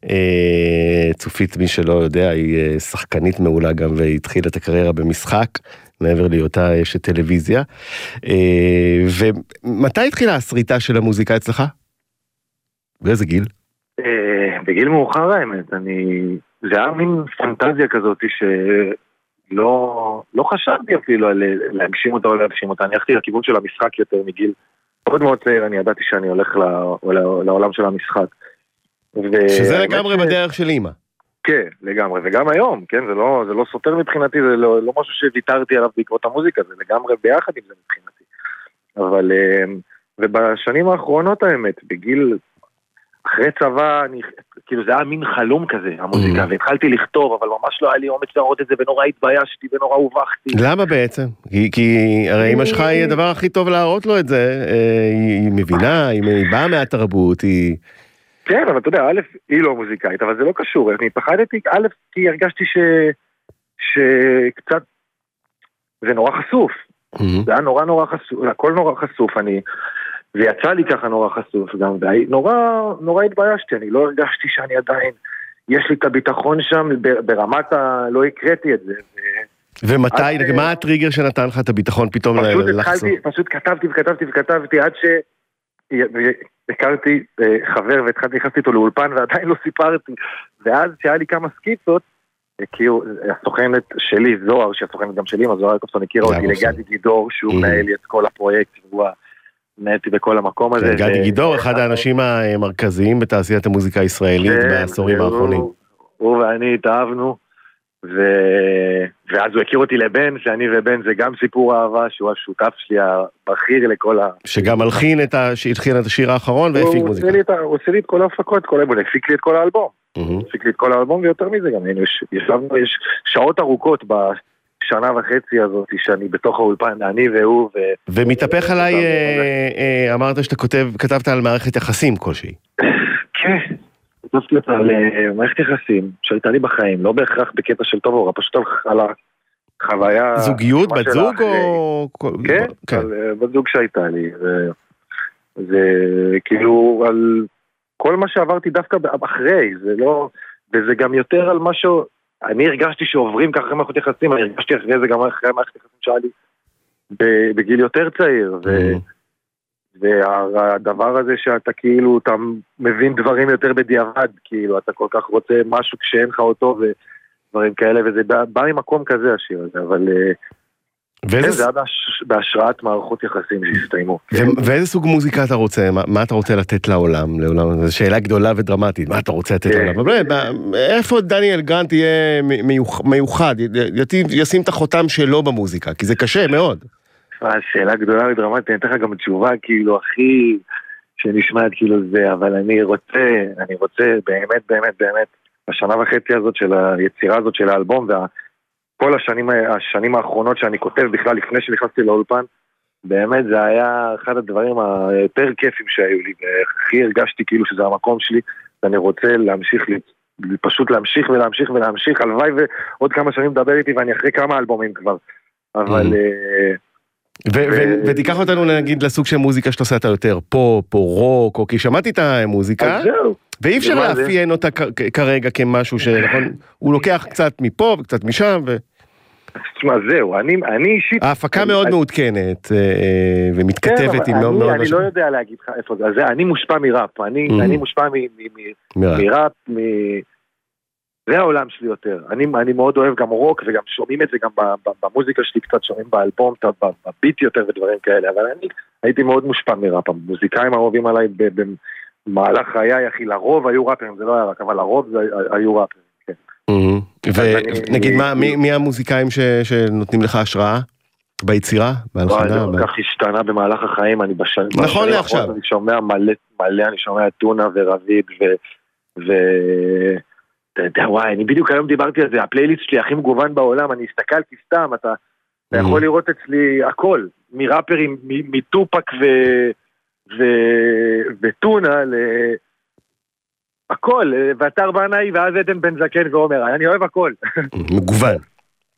S2: אה, צופית, מי שלא יודע, היא אה, שחקנית מעולה גם והתחילה את הקריירה במשחק, מעבר להיותה אשת טלוויזיה. אה, ומתי התחילה הסריטה של המוזיקה אצלך? באיזה גיל?
S3: אה, בגיל מאוחר האמת, אני... זה היה מין פנטזיה כזאת שלא לא חשבתי אפילו על להגשים אותה או להגשים אותה, אני הלכתי לכיוון של המשחק יותר מגיל מאוד מאוד צעיר, אני ידעתי שאני הולך ל- ל- לעולם של המשחק. ו-
S2: שזה לגמרי בדרך של אימא.
S3: כן, לגמרי, וגם היום, כן, זה לא, זה לא סותר מבחינתי, זה לא, לא משהו שוויתרתי עליו בעקבות המוזיקה, זה לגמרי ביחד עם זה מבחינתי. אבל, אה, ובשנים האחרונות האמת, בגיל אחרי צבא, אני, כאילו זה היה מין חלום כזה, המוזיקה, והתחלתי לכתוב, אבל ממש לא היה לי אומץ להראות את זה, ונורא התביישתי, ונורא הובכתי.
S2: למה בעצם? כי, כי הרי אמא שלך היא הדבר הכי טוב להראות לו את זה, אה, היא, היא מבינה, היא, היא באה מהתרבות, היא...
S3: כן, אבל אתה יודע, א', היא לא מוזיקאית, אבל זה לא קשור, אני פחדתי, א', כי הרגשתי ש... שקצת... זה נורא חשוף,
S2: Mhm.
S3: זה היה נורא נורא חשוף, הכל נורא חשוף, אני... ויצא לי ככה נורא חשוף גם, ונורא נורא התביישתי, אני לא הרגשתי שאני עדיין, יש לי את הביטחון שם ברמת ה... לא הקראתי את זה.
S2: ומתי,
S3: אז, אה,
S2: מה הטריגר שנתן לך את הביטחון פתאום
S3: פשוט
S2: לחשוף?
S3: התחלתי, פשוט כתבתי וכתבתי וכתבתי עד שהכרתי אה, חבר והתחלתי, נכנסתי איתו לאולפן ועדיין לא סיפרתי. ואז כשהיה לי כמה סקיצות, הכירו, הסוכנת שלי, זוהר, שהיא הסוכנת גם שלי, אז זוהר יעקובסון הכירה אותי. לגדי גידור, שהוא
S2: Mhm.
S3: מנהל את כל הפרויקט, והוא מנהל אותי בכל המקום הזה.
S2: כן, גדי
S3: ו-
S2: גידור, אחד האנשים המרכזיים בתעשיית המוזיקה הישראלית
S3: כן,
S2: בעשורים האחרונים.
S3: הוא ואני התאהבנו, ו... ואז הוא הכיר אותי לבן, שאני ובן זה גם סיפור אהבה, שהוא השותף שלי הבכיר לכל ה...
S2: שגם מלחין את ה... שהתחיל את השיר האחרון והפיק מוזיקה.
S3: הוא עושה לי את כל ההפקות, כל האלבום, הפיק לי את כל האלבום.
S2: מהמם.
S3: הפיק לי את כל האלבום, ויותר מזה גם, יש- ישבנו, יש שעות ארוכות בשנה וחצי הזאת, שאני בתוך האולפן, אני והוא, ו...
S2: ומתהפך עליי, אה, אה, אמרת שאתה כותב, כתבת על מערכת יחסים כלשהי. [LAUGHS]
S3: כן, כתבתי אותה על אה, מערכת יחסים שהייתה לי בחיים, לא בהכרח בקטע של טוב או רע, פשוט על- החוויה...
S2: זוגיות, בת זוג. או...
S3: כן,
S2: כן.
S3: בת זוג שהייתה לי. זה כאילו על כל מה שעברתי דווקא אחרי, זה לא... וזה גם יותר על משהו... אני הרגשתי שעוברים ככה מערכות יחסים, אני הרגשתי אחרי זה גם אחרי מערכת יחסים שהיה לי בגיל יותר צעיר. ו...
S2: מהמם.
S3: והדבר הזה שאתה כאילו, אתה מבין דברים יותר בדיעבד, כאילו, אתה כל כך רוצה משהו כשאין לך אותו ודברים כאלה, וזה בא, בא ממקום כזה השיר הזה, אבל כן,
S2: ואיזה
S3: זה היה בהש... בהשראת מערכות יחסים שהסתיימו.
S2: ו- ואיזה סוג מוזיקה אתה רוצה? מה, מה אתה רוצה לתת לעולם? לעולם? זו שאלה גדולה ודרמטית, מה אתה רוצה לתת
S3: כן.
S2: לעולם? אבל איפה דניאל גרנט יהיה מיוח, מיוחד, י- יתאים- ישים את החותם שלו במוזיקה? כי זה קשה מאוד.
S3: אה, שאלה גדולה ודרמטית, אני אתן לך גם תשובה כאילו הכי שנשמעת כאילו זה, אבל אני רוצה, אני רוצה באמת באמת באמת, השנה וחצי הזאת של היצירה הזאת של האלבום וכל השנים, השנים האחרונות שאני כותב בכלל לפני שנכנסתי לאולפן, באמת זה היה אחד הדברים היותר כיפים שהיו לי, והכי הרגשתי כאילו שזה המקום שלי, ואני רוצה להמשיך, ל- פשוט להמשיך ולהמשיך ולהמשיך, הלוואי ועוד כמה שנים מדבר איתי ואני אחרי כמה אלבומים כבר, אבל...
S2: Mhm.
S3: אה,
S2: ותיקח אותנו נגיד לסוג של מוזיקה שאתה עושה אתה יותר פופ או רוק, או כי שמעתי את המוזיקה,
S3: אז זהו.
S2: ואי אפשר? לאפיין אותה כרגע כמשהו שנכון, הוא לוקח קצת מפה וקצת משם,
S3: תשמע, זהו, אני, אני אישית...
S2: וההפקה
S3: אני-
S2: מאוד
S3: אני-
S2: מעודכנת אה, אה,
S3: כן,
S2: ומתכתבת
S3: אבל
S2: עם מאוד
S3: אני,
S2: מאוד
S3: אני
S2: משהו.
S3: לא יודע להגיד לך איפה זה, זה, אני מושפע מראפ, אני,
S2: Mhm.
S3: אני מושפע מ, מ, מ. מראפ, מ... זה העולם שלי יותר. אני, אני מאוד אוהב גם רוק, וגם שומעים את זה גם במוזיקה שלי קצת, שומעים באלבום, בביט יותר ודברים כאלה, אבל אני הייתי מאוד מושפע מראפ. המוזיקאים האהובים עליי במהלך חיי, אחי, לרוב היו ראפרים, זה לא היה רק, אבל לרוב זה, היו ראפרים.
S2: ונגיד מי, המוזיקאים שנותנים לך השראה ביצירה, בהלחנה?
S3: זה כל כך השתנה במהלך החיים, אני בשנים...
S2: נכון
S3: בשנים
S2: לעכשיו.
S3: האחרונות אני שומע מלא, מלא, אני שומע טונה ורביד ו... ו... אתה יודע, וואי, אני בדיוק היום דיברתי על זה, הפלייליסט שלי הכי מגוון בעולם, אני הסתכלתי סתם, אתה, אתה
S2: Mhm.
S3: יכול לראות אצלי הכל, מראפרים, מטופק ו... ו... וטונה ל... הכל, ואתר בנאי ואז עדן בן זקן ועומר, אני אוהב הכל. [LAUGHS]
S2: מגוון.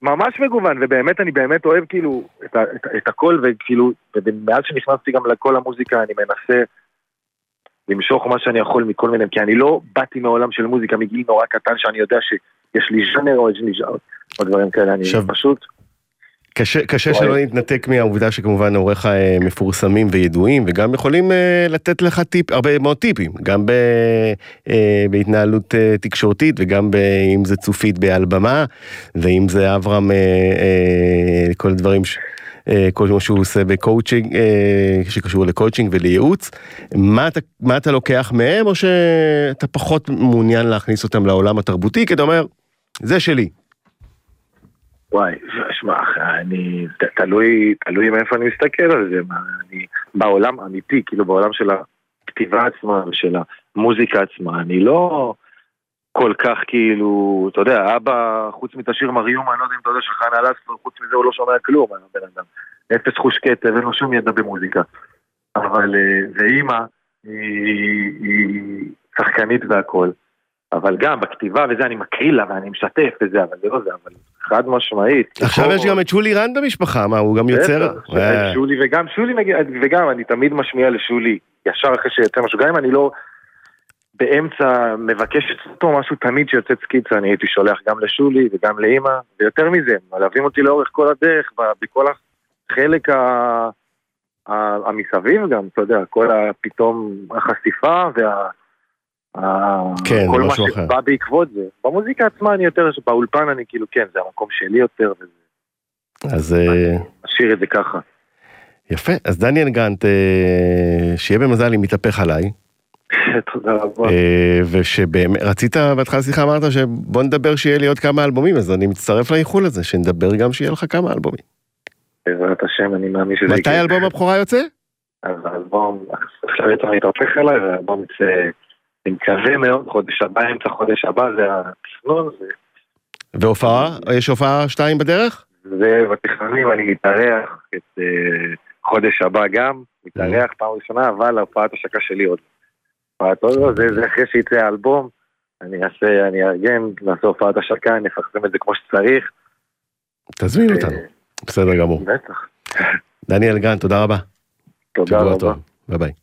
S3: ממש מגוון, ובאמת אני באמת אוהב כאילו את, את, את הכל, וכאילו, ומאז שנכנסתי גם לכל המוזיקה אני מנסה למשוך מה שאני יכול מכל מיני, כי אני לא באתי מעולם של מוזיקה מגיל נורא קטן שאני יודע שיש לי ז'אנר או או דברים כאלה, אני
S2: עכשיו-
S3: פשוט,
S2: קשה, קשה. שלא להתנתק מהעובדה שכמובן הוריך אה, מפורסמים וידועים וגם יכולים אה, לתת לך טיפ, הרבה מאוד טיפים, גם ב, אה, בהתנהלות תקשורתית וגם ב, אם זה צופית על הבמה ואם זה אברהם, כל הדברים, ש, כל מה שהוא עושה ב-coaching, שקשור ל-coaching ולייעוץ, מה אתה, מה אתה לוקח מהם או שאתה פחות מעוניין להכניס אותם לעולם התרבותי כי אתה אומר, זה שלי.
S3: וואי, שמע, אני, תלוי, תלוי מאיפה אני מסתכל על זה, מה, אני, בעולם אמיתי, כאילו בעולם של הכתיבה עצמה ושל המוזיקה עצמה, אני לא כל כך כאילו, אתה יודע, אבא, חוץ מאת השיר מריום, אני לא יודע אם אתה יודע שחנה לסטר, חוץ מזה הוא לא שומע כלום, הבן אדם. אפס חוש כתב, אין לו שום ידע במוזיקה. אבל, אה, ואימא, היא, היא שחקנית והכל. אבל גם בכתיבה וזה, אני מקריא לה ואני משתף וזה, אבל זה לא זה, אבל חד משמעית.
S2: עכשיו יש גם את שולי רן במשפחה, מה, הוא גם יוצר?
S3: בטח, שולי וגם, שולי וגם אני תמיד משמיע לשולי, ישר אחרי שיוצא משהו, גם אם אני לא באמצע מבקש אותו משהו, תמיד שיוצא סקיצה, אני הייתי שולח גם לשולי וגם לאימא, ויותר מזה, מלווים אותי לאורך כל הדרך, בכל החלק. ה- המסביב גם, אתה יודע, כל הפתאום החשיפה וה... ה-
S2: כן,
S3: כל מה
S2: משהו אחר.
S3: שבא בעקבות זה. במוזיקה עצמה אני יותר, באולפן אני כאילו, כן, זה המקום שלי יותר, וזה-
S2: אז אה,
S3: אשאיר את זה ככה.
S2: יפה. אז דניאל גרנט, אה, שיהיה במזל אם יתהפך עליי, [LAUGHS]
S3: תודה רבה.
S2: אה, ושבאמת, רצית בהתחלה שיחה אמרת שבוא נדבר שיהיה לי עוד כמה אלבומים, אז אני מצטרף לאיחול הזה, שנדבר גם שיהיה לך כמה אלבומים.
S3: בעזרת השם, אני מאמין שזה
S2: מתי אלבום הבכורה יוצא?
S3: אז האלבום, עכשיו יצא להתהפך עליי, והאלבום יצא, אני מקווה מאוד, חודש הבא, אמצע חודש הבא, זה התכנון,
S2: והופעה? יש הופעה שתיים בדרך?
S3: זה בתכנונים, אני מתארח את אה, חודש הבא גם, מתארח פעם ראשונה, אבל הופעת השקה שלי עוד. הופעת עוד לא, זה אחרי שיצא האלבום, אני אעשה, אני אארגן, נעשה הופעת השקה, נפרסם את זה כמו שצריך.
S2: תזמין
S3: אה,
S2: אותנו. בסדר גמור.
S3: בטח.
S2: דניאל גרנט, תודה רבה.
S3: תודה רבה.
S2: ביי ביי.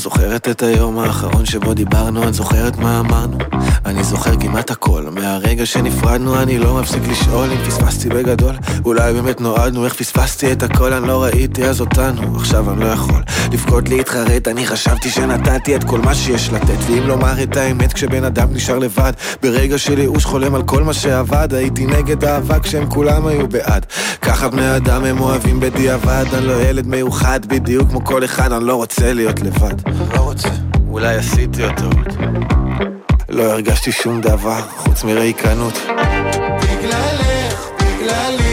S1: זוכרת את היום האחרון שבו דיברנו? את זוכרת מה אמרנו? אני זוכר כמעט הכל. מהרגע שנפרדנו אני לא מפסיק לשאול אם פספסתי בגדול. אולי באמת נועדנו, איך פספסתי את הכל? אני לא ראיתי אז אותנו. עכשיו אני לא יכול לבכות להתחרט. אני חשבתי שנתתי את כל מה שיש לתת. ואם לומר את האמת כשבן אדם נשאר לבד ברגע של ייאוש חולם על כל מה שעבד. הייתי נגד אהבה כשהם כולם היו בעד. ככה בני אדם הם אוהבים בדיעבד. אני לא ילד מיוחד בדיוק כמו כל אחד. אני לא רוצה להיות לבד לא רוצה. אולי עשיתי טעות. לא הרגשתי שום דבר חוץ מריקנות.
S5: בגללך, בגללי,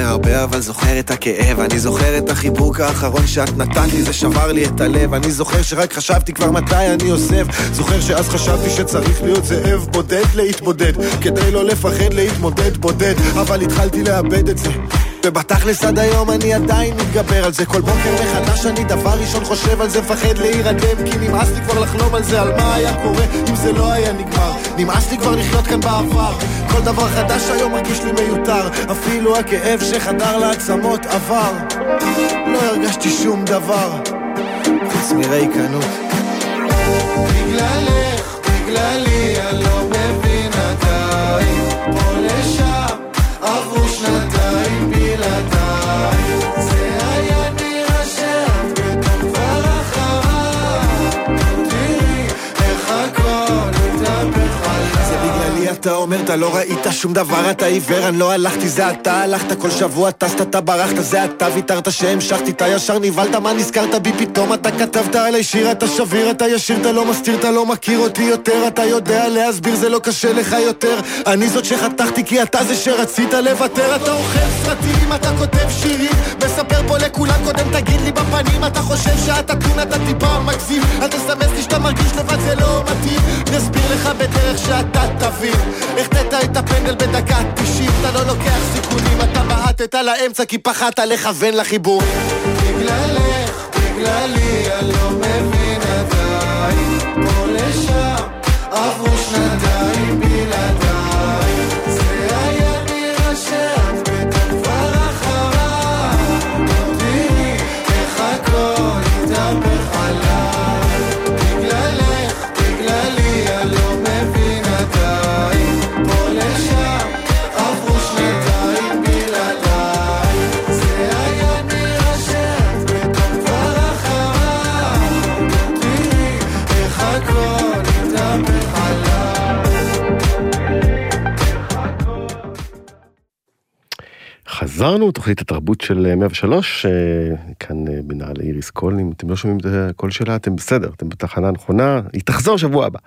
S1: זוכר הרבה אבל זוכר את הכאב. אני זוכר את החיבוק האחרון שאת נתת לי זה שבר לי את הלב. אני זוכר שרק חשבתי כבר מתי אני עוזב זוכר שאז חשבתי שצריך להיות זאב בודד להתבודד כדי לא לפחד להתמודד בודד. אבל התחלתי לאבד את זה ובתכלס עד היום אני עדיין מתגבר על זה. כל בוקר מחדש אני דבר ראשון חושב על זה מפחד להירדם כי נמאס לי כבר לחלום על זה על מה היה קורה אם זה לא היה נגמר. נמאס לי כבר לחיות כאן בעבר. כל דבר חדש היום מרגיש לי מיותר. אפילו הכאב שחדר לעצמות עבר. לא הרגשתי שום דבר. חוץ מריקנות.
S5: בגללך, בגללי,
S1: אתה אומר אתה לא ראית שום דבר אתה עיוור אני לא הלכתי זה אתה הלכת כל שבוע טסת אתה ברחת זה אתה ויתרת שהמשכתי אתה ישר נבהלת מה נזכרת בי פתאום? אתה כתבת עליי שיר אתה שביר אתה ישיר אתה לא מסתיר אתה לא מכיר אותי יותר אתה יודע להסביר זה לא קשה לך יותר. אני זאת שחתכתי כי אתה זה שרצית לוותר. אתה אוכל סרטים אתה כותב שירים מספר פה לכולם קודם תגיד לי בפנים אתה חושב שאתה טון אתה טיפה מגזים. אל תסמס לי שאתה מרגיש לבד זה לא מתאים. נסביר לך בדרך שאתה תבין החטאת את הפנדל בדקה 90 אתה לא לוקח סיכונים אתה בעטת לאמצע כי פחדת לכוון לחיבור.
S5: בגללך, בגללי, אני לא מבין
S2: חזרנו, תוכנית התרבות של 103, אה, כאן אה, בנעלי איריס קול, אם אתם לא שומעים את הקול שלה, אתם בסדר, אתם בתחנה הנכונה, היא תחזור שבוע הבא.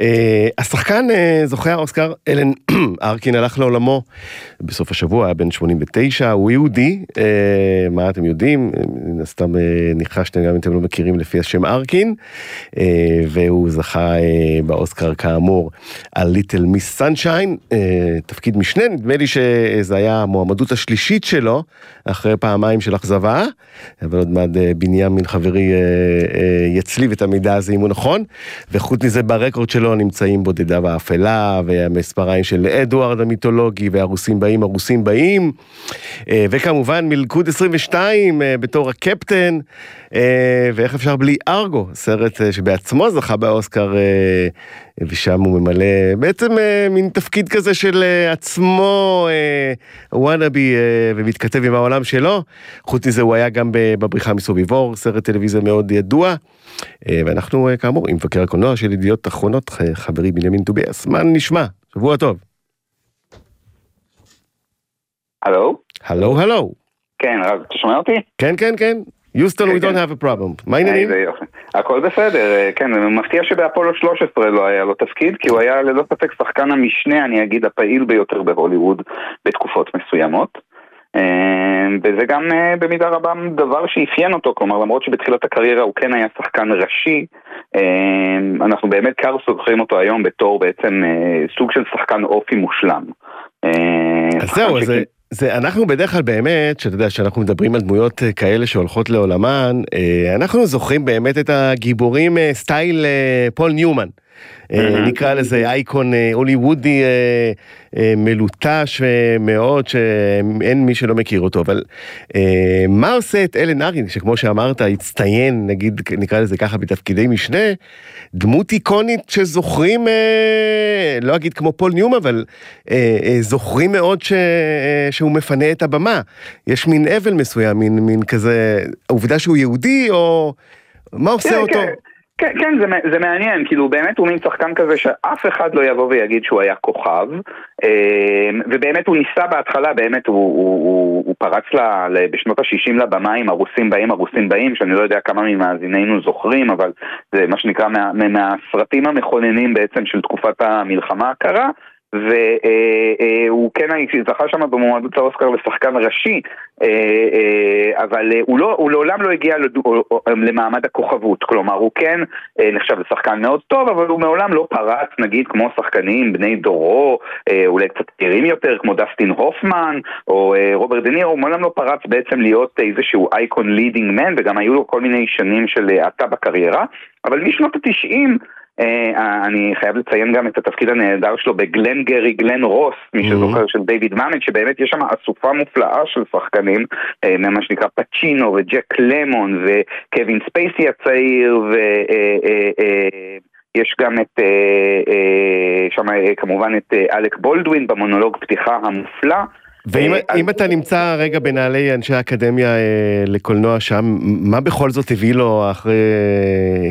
S2: אה, השחקן זוכה האוסקר, אלן [CLEARS THROAT] ארקין הלך לעולמו בסוף השבוע, היה בן 89, הוא יהודי, מה אתם יודעים, מן הסתם ניחשתם גם אם אתם לא מכירים לפי השם ארקין, והוא זכה באוסקר כאמור על ליטל מיס סנשיין, תפקיד משנה, נדמה לי שזה היה המועמדות השלישית שלו, אחרי פעמיים של אכזבה, אבל עוד מעט אה, בנימין חברי אה, אה, יצליב את המידע הזה אם הוא נכון, וחוץ מזה ברקורד שלו נמצאים בודדה ואפלה, והמספריים של אדוארד המיתולוגי, והרוסים באים, הרוסים באים, וכמובן מלכוד 22 בתור הקפטן, ואיך אפשר בלי ארגו, סרט שבעצמו זכה באוסקר. ושם הוא ממלא בעצם אה, מין תפקיד כזה של אה, עצמו, וואנאבי, אה, ומתכתב עם העולם שלו. חוץ מזה הוא היה גם בבריחה מסוביבור, סרט טלוויזיה מאוד ידוע. ואנחנו כאמור עם מבקר הקולנוע של ידיעות אחרונות, חברי בנימין טוביאס. מה נשמע? שבוע טוב.
S6: הלו?
S2: הלו, הלו.
S6: כן, רק אתה שומע אותי?
S2: כן, כן, כן. יוסטון, we don't have a problem. מה העניינים?
S6: הכל בסדר, אה, כן, מפתיע שבאפולו 13 לא היה לו תפקיד, כי הוא היה ללא ספק שחקן המשנה, אני אגיד, הפעיל ביותר בהוליווד בתקופות מסוימות. אה, וזה גם אה, במידה רבה דבר שאפיין אותו, כלומר למרות שבתחילת הקריירה הוא כן היה שחקן ראשי, אנחנו באמת קר זוכרים אותו היום בתור בעצם סוג של שחקן אופי מושלם.
S2: אז זהו, זה... זה אנחנו בדרך כלל באמת, שאתה יודע, שאנחנו מדברים על דמויות אה, כאלה שהולכות לעולמן, אה, אנחנו זוכרים באמת את הגיבורים אה, סטייל פול ניומן. נקרא לזה אייקון הוליוודי מלוטש מאוד, שאין מי שלא מכיר אותו, אבל מה עושה את אלן ארקין, שכמו שאמרת, הצטיין, נגיד, נקרא לזה ככה, בתפקידי משנה, דמות איקונית שזוכרים, לא אגיד כמו פול ניומן, אבל זוכרים מאוד ש, שהוא מפנה את הבמה. יש מין אבל מסוים, מין, מין כזה, העובדה שהוא יהודי, או מה עושה
S6: כן,
S2: אותו?
S6: כן. כן, כן, זה, זה מעניין, כאילו באמת הוא מין שחקן כזה שאף אחד לא יבוא ויגיד שהוא היה כוכב, אה, ובאמת הוא ניסה בהתחלה, באמת הוא, הוא, הוא, הוא פרץ לה, בשנות ה-60 לבמה עם הרוסים באים, הרוסים באים, שאני לא יודע כמה ממאזיננו זוכרים, אבל זה מה שנקרא מה, מהסרטים המכוננים בעצם של תקופת המלחמה הקרה. והוא כן זכה שם במועמדות האוסקר לשחקן ראשי, אבל הוא, לא, הוא לעולם לא הגיע למעמד הכוכבות, כלומר הוא כן נחשב לשחקן מאוד טוב, אבל הוא מעולם לא פרץ נגיד כמו שחקנים בני דורו, אולי קצת צעירים יותר כמו דסטין הופמן או רוברט דה נירו, הוא מעולם לא פרץ בעצם להיות איזשהו אייקון leading man וגם היו לו כל מיני שנים של האטה בקריירה, אבל משנות התשעים אה, אני חייב לציין גם את התפקיד הנהדר שלו ב-Glengarry Glen Ross, מי. שזוכר של דיוויד מאמט, שבאמת יש שם אסופה מופלאה של שחקנים, אה, מה שנקרא פצ'ינו וג'ק למון וקווין ספייסי הצעיר ו... אה, יש גם את, שם כמובן את אלק בולדווין במונולוג פתיחה המופלא.
S2: ואם אז... אתה נמצא רגע בנעלי אנשי האקדמיה אה, לקולנוע שם, מה בכל זאת הביא לו אחרי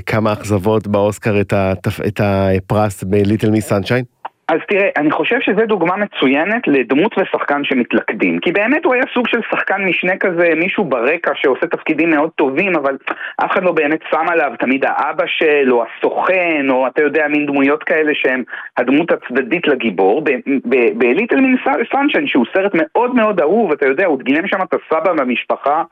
S2: כמה אכזבות באוסקר את, הפרס בליטל מי סנשיין?
S6: אז תראה, אני חושב שזו דוגמה מצוינת לדמות ושחקן שמתלכדים. כי באמת הוא היה סוג של שחקן משנה כזה, מישהו ברקע שעושה תפקידים מאוד טובים, אבל אף אחד לא באמת שם עליו תמיד האבא של, או הסוכן, או אתה יודע, מין דמויות כאלה שהם הדמות הצדדית לגיבור. בליטל מין סנשן, שהוא סרט מאוד מאוד אהוב, אתה יודע, הוא גילם שם את הסבא במשפחה,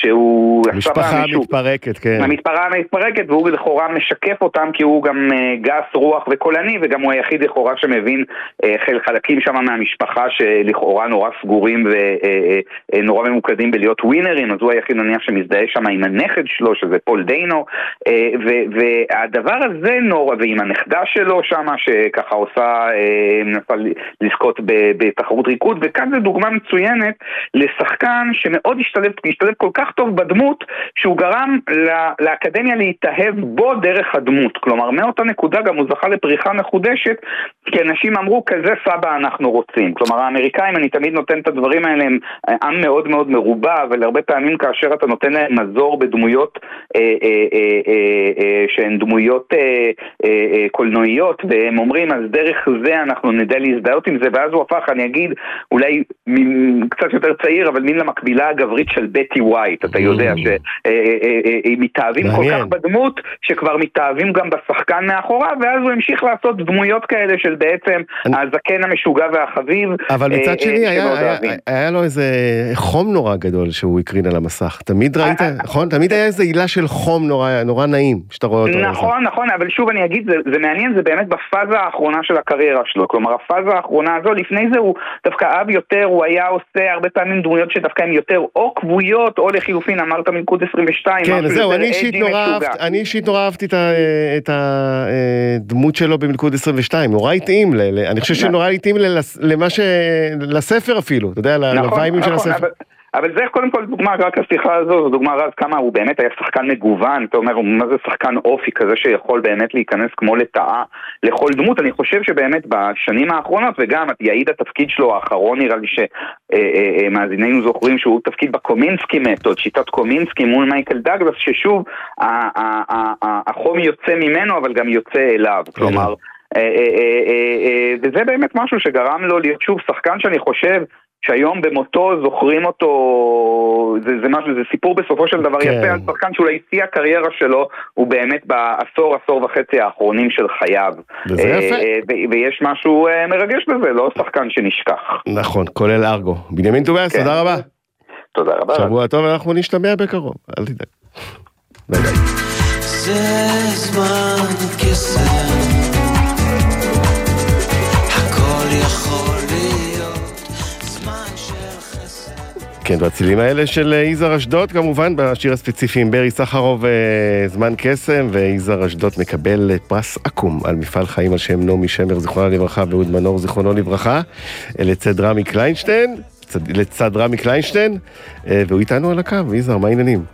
S6: שהוא...
S2: משפחה מתפרקת, כן.
S6: המשפחה מתפרקת, והוא לכאורה משקף אותם, כי הוא גם אה, גס רוח וקולני, וגם הוא היחיד לכאורה שמבין מבין אה, חלקים שם מהמשפחה שלכאורה נורא סגורים ונורא אה, אה, ממוקדים בלהיות ווינרים, אז הוא היחיד נניח שמזדהה שם עם הנכד שלו, שזה פול דאנו, והדבר הזה נורא, ועם הנכדה שלו שם, שככה עושה, מנסה לזכות בתחרות ריקוד, וכאן זו דוגמה מצוינת לשחקן שמאוד השתלב, השתלב כל כך טוב בדמות, שהוא גרם לאקדמיה להתאהב בו דרך הדמות. כלומר, מאותה נקודה גם הוא זכה לפריחה מחודשת, כי אנשים אמרו, כזה סבא אנחנו רוצים. כלומר, האמריקאים, אני תמיד נותן את הדברים האלה, הם עם מאוד מאוד מרובע, אבל הרבה פעמים כאשר אתה נותן להם מזור בדמויות אה, אה, אה, אה, אה, שהן דמויות אה, אה, אה, קולנועיות, והם אומרים, אז דרך זה אנחנו נדע להזדהות עם זה, ואז הוא הפך, אני אגיד, אולי קצת יותר צעיר, אבל מין למקבילה הגברית של בטי ווייט, אתה יודע,
S2: Mm.
S6: שהם מתאהבים כל. כך בדמות, שכבר מתאהבים גם בשחקן מאחוריו, ואז הוא המשיך לעשות דמויות כאלה של בעצם הזקן המשוגע והחביב.
S2: אבל
S6: אה,
S2: מצד
S6: אה,
S2: שני, היה, לו איזה חום נורא גדול שהוא הקרין על המסך. תמיד ראית,
S6: אה,
S2: נכון? תמיד היה איזה עילה של חום נורא, נעים, שאתה רואה אותו.
S6: נכון, נכון, אבל שוב אני אגיד, זה, זה מעניין, זה באמת בפאזה האחרונה של הקריירה שלו. כלומר, הפאזה האחרונה הזו, לפני זה הוא דווקא אהב יותר, הוא היה עושה הרבה פעמים דמויות שדווקא הן יותר או כבויות, או לחילופין, אמרת מלכוד 22,
S2: כן, זהו, אני אישית נורא אני אישית נורא אהבתי את הדמות שלו במלכוד 22, נורא התאים, אני חושב שנורא התאים ללס- למה ש... לספר אפילו, אתה יודע,
S6: נכון,
S2: לווייבים של
S6: נכון,
S2: הספר.
S6: אבל, זה קודם כל דוגמה, רק השיחה הזו, זו דוגמה רז כמה הוא באמת היה שחקן מגוון, אתה אומר, מה זה שחקן אופי כזה שיכול באמת להיכנס כמו לטאה לכל דמות, אני חושב שבאמת בשנים האחרונות, וגם יעיד התפקיד שלו האחרון נראה לי שמאזיננו זוכרים שהוא תפקיד בקומינסקי מתוד, שיטת קומינסקי מול מייקל דאגלס, ששוב, החום יוצא ממנו אבל גם יוצא אליו, כלומר, אה, אה, אה, אה, אה, וזה באמת משהו שגרם לו להיות שוב שחקן שאני חושב שהיום במותו זוכרים אותו, זה, זה משהו, זה סיפור בסופו של דבר
S2: כן.
S6: יפה על שחקן שאולי שיא הקריירה שלו הוא באמת בעשור, עשור וחצי האחרונים של חייו.
S2: וזה
S6: אה,
S2: יפה.
S6: אה, ו- ויש משהו אה, מרגש בזה, לא שחקן שנשכח.
S2: נכון, כולל ארגו. בנימין טובאס,
S6: כן.
S2: תודה רבה.
S6: תודה רבה.
S2: שבוע טוב, אנחנו נשתמע בקרוב, אל תדאג. ביי ביי.
S5: זה זמן קסם, הכל יכול
S2: כן, בצלילים האלה של אה, יזהר אשדוד, כמובן, בשיר הספציפי עם ברי סחרוב, אה, זמן קסם, ויזהר אשדוד מקבל אה, פרס אקו"ם על מפעל חיים על שם נעמי שמר, זיכרונה לברכה, ואהוד מנור, זיכרונו לברכה, לצד רמי קליינשטיין, צד- לצד רמי קליינשטיין, והוא איתנו על הקו, יזהר, מה העניינים?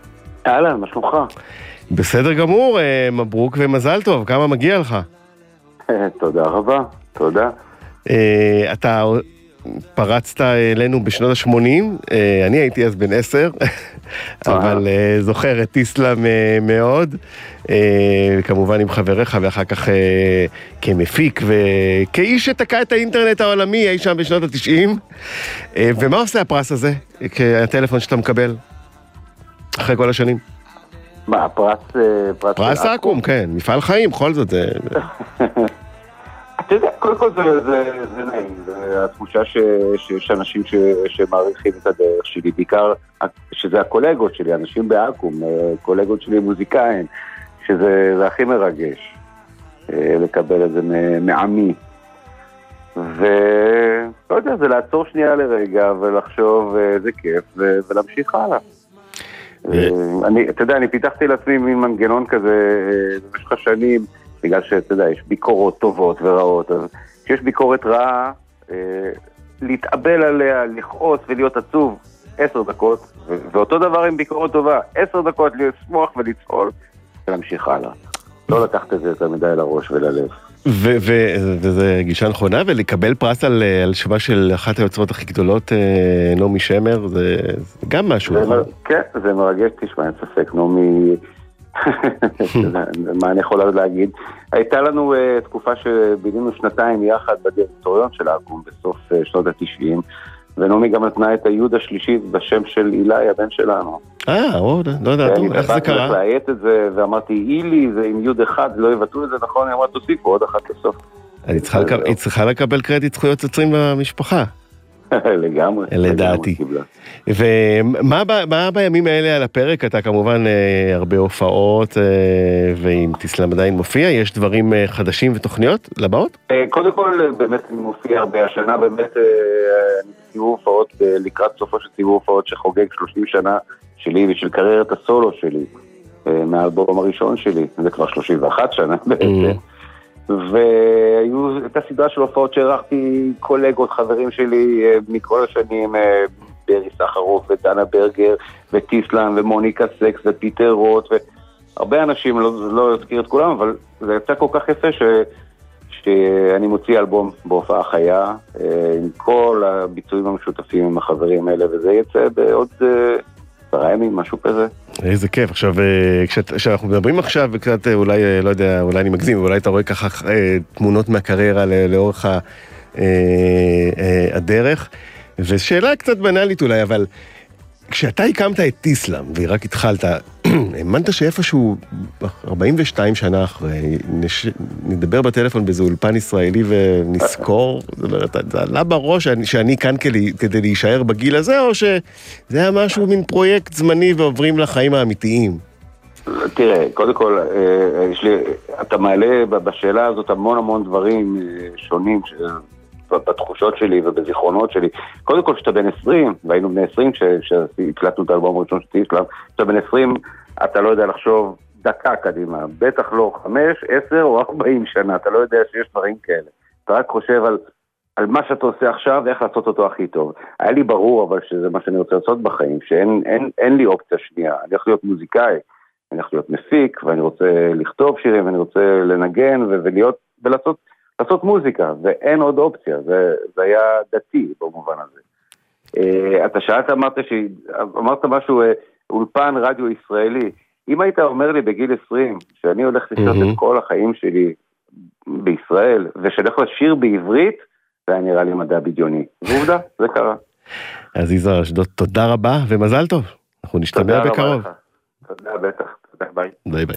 S7: אהלן, מה שלומך?
S2: בסדר גמור, מברוק ומזל טוב, כמה מגיע לך?
S7: תודה רבה, תודה.
S2: אתה פרצת אלינו בשנות ה-80, אני הייתי אז בן עשר, [LAUGHS] אבל אה, זוכר את איסלאם אה, מאוד, אה, כמובן עם חבריך ואחר כך אה, כמפיק וכאיש שתקע את האינטרנט העולמי אי שם בשנות ה-90. ומה עושה הפרס הזה, הטלפון שאתה מקבל, אחרי כל השנים?
S7: מה, פרס... אה, פרס
S2: פרס אקו"ם, כן, מפעל חיים, בכל זאת, זה... [LAUGHS]
S7: אתה יודע, קודם כל זה, זה, זה נעים, זה התחושה ש, שיש אנשים ש, שמעריכים את הדרך שלי, בעיקר שזה הקולגות שלי, אנשים באקו"ם, אה, קולגות שלי מוזיקאים, שזה זה הכי מרגש אה, לקבל את זה מעמי. ולא יודע, זה לעצור שנייה לרגע ולחשוב אה, איזה כיף ו- ולהמשיך הלאה. אה, אני, אתה יודע, אני פיתחתי לעצמי מין מנגנון כזה אה, במשך השנים, בגלל שאתה יודע, יש ביקורות טובות ורעות, אז כשיש ביקורת רעה, אה, להתאבל עליה, לכעוס ולהיות עצוב עשר דקות, ו- ואותו דבר עם ביקורת טובה, עשר דקות לשמוח ולצעול, ולהמשיך הלאה. לא לקחת את זה יותר מדי לראש וללב.
S2: ו- ו- וזה גישה נכונה, ולקבל פרס על, אה, על שמה של אחת היוצרות הכי גדולות, אה, נעמי שמר, זה, זה גם משהו,
S7: זה
S2: נכון?
S7: מר- כן, זה מרגש, תשמע, אין ספק, נעמי, [LAUGHS] מה אני יכול להגיד? הייתה לנו אה, תקופה שבילינו שנתיים יחד בדירקטוריון של אקו"ם בסוף אה, שנות התשעים, ונעמי גם נתנה את היוד השלישי בשם של אילי, הבן שלנו.
S2: אה, עוד, לא
S7: ואני
S2: ידעתי, איך זה קרה?
S7: לאיית את זה, ואמרתי, אילי זה עם יוד אחד, לא יבטאו את זה נכון, היא אמרה, תוסיפו עוד אחת.
S2: אני לקב- היא צריכה לקבל קרדיט זכויות יוצרים במשפחה, [LAUGHS]
S7: לגמרי.
S2: לדעתי. ומה בימים האלה על הפרק? אתה כמובן אה, הרבה הופעות, אה, ואם תסלם עדיין מופיע, יש דברים אה, חדשים ותוכניות לבאות?
S7: קודם כל, באמת מופיע הרבה השנה, באמת בסיבוב הופעות, לקראת סופו של סיבוב הופעות שחוגג 30 שנה שלי ושל קריירת הסולו שלי, מהאלבום הראשון שלי, זה כבר 31 שנה בעצם. והייתה סדרה של הופעות שהערכתי קולגות, חברים שלי אה, מכל השנים, אה, ברי סחרוף ודנה ברגר וטיסלן ומוניקה סקס ופיטר רוט והרבה אנשים, לא, לא אזכיר את כולם, אבל זה יצא כל כך יפה ש, שאני מוציא אלבום בהופעה חיה, אה, עם כל הביצועים המשותפים עם החברים האלה, וזה יצא בעוד עשרה ימים, משהו כזה.
S2: איזה כיף. עכשיו, אה, כשאנחנו מדברים עכשיו, וקצת אה, אולי, אה, לא יודע, אולי אני מגזים, אולי אתה רואה ככה תמונות מהקריירה לאורך ה- הדרך, ושאלה קצת בנאלית אולי, אבל כשאתה הקמת את טיסלאם, ורק התחלת, [CLEARS THROAT] האמנת שאיפשהו 42 שנה אחרי, נש... נדבר בטלפון באיזה אולפן ישראלי ונזכור, [LAUGHS] זאת אומרת, זה עלה בראש שאני, שאני כאן כדי, כדי להישאר בגיל הזה, או שזה היה משהו, מין פרויקט זמני ועוברים לחיים האמיתיים?
S7: תראה, קודם כל, אה, יש לי, אתה מעלה בשאלה הזאת המון המון דברים אה, שונים ש- בתחושות שלי ובזיכרונות שלי. קודם כל, כשאתה בן 20, והיינו בני 20 כש- כשהקלטנו את האלבום הראשון של טיסלאם, כשאתה בן 20, אתה לא יודע לחשוב דקה קדימה, בטח לא 5, 10 או 40 שנה, אתה לא יודע שיש דברים כאלה. אתה רק חושב על, על מה שאתה עושה עכשיו ואיך לעשות אותו הכי טוב. היה לי ברור אבל שזה מה שאני רוצה לעשות בחיים, שאין אין, אין לי אופציה שנייה, אני הולך להיות מוזיקאי. אני הולך להיות מפיק, ואני רוצה לכתוב שירים, ואני רוצה לנגן, ו- ולהיות, ולעשות לעשות מוזיקה, ואין עוד אופציה, זה, זה היה דתי במובן הזה. אה, אתה שאלת, אמרת, ש... אמרת משהו, אה, אולפן רדיו ישראלי. אם היית אומר לי בגיל 20, שאני הולך לחיות
S2: מהמם.
S7: את כל החיים שלי בישראל, ושאני הולך לשיר בעברית, זה היה נראה לי מדע בדיוני. ועובדה, זה קרה.
S2: אז יזהר אשדוד, תודה רבה ומזל טוב. אנחנו נשתמע
S7: תודה רבה
S2: בקרוב.
S7: לך. תודה, בטח. תודה, ביי.
S2: ביי ביי.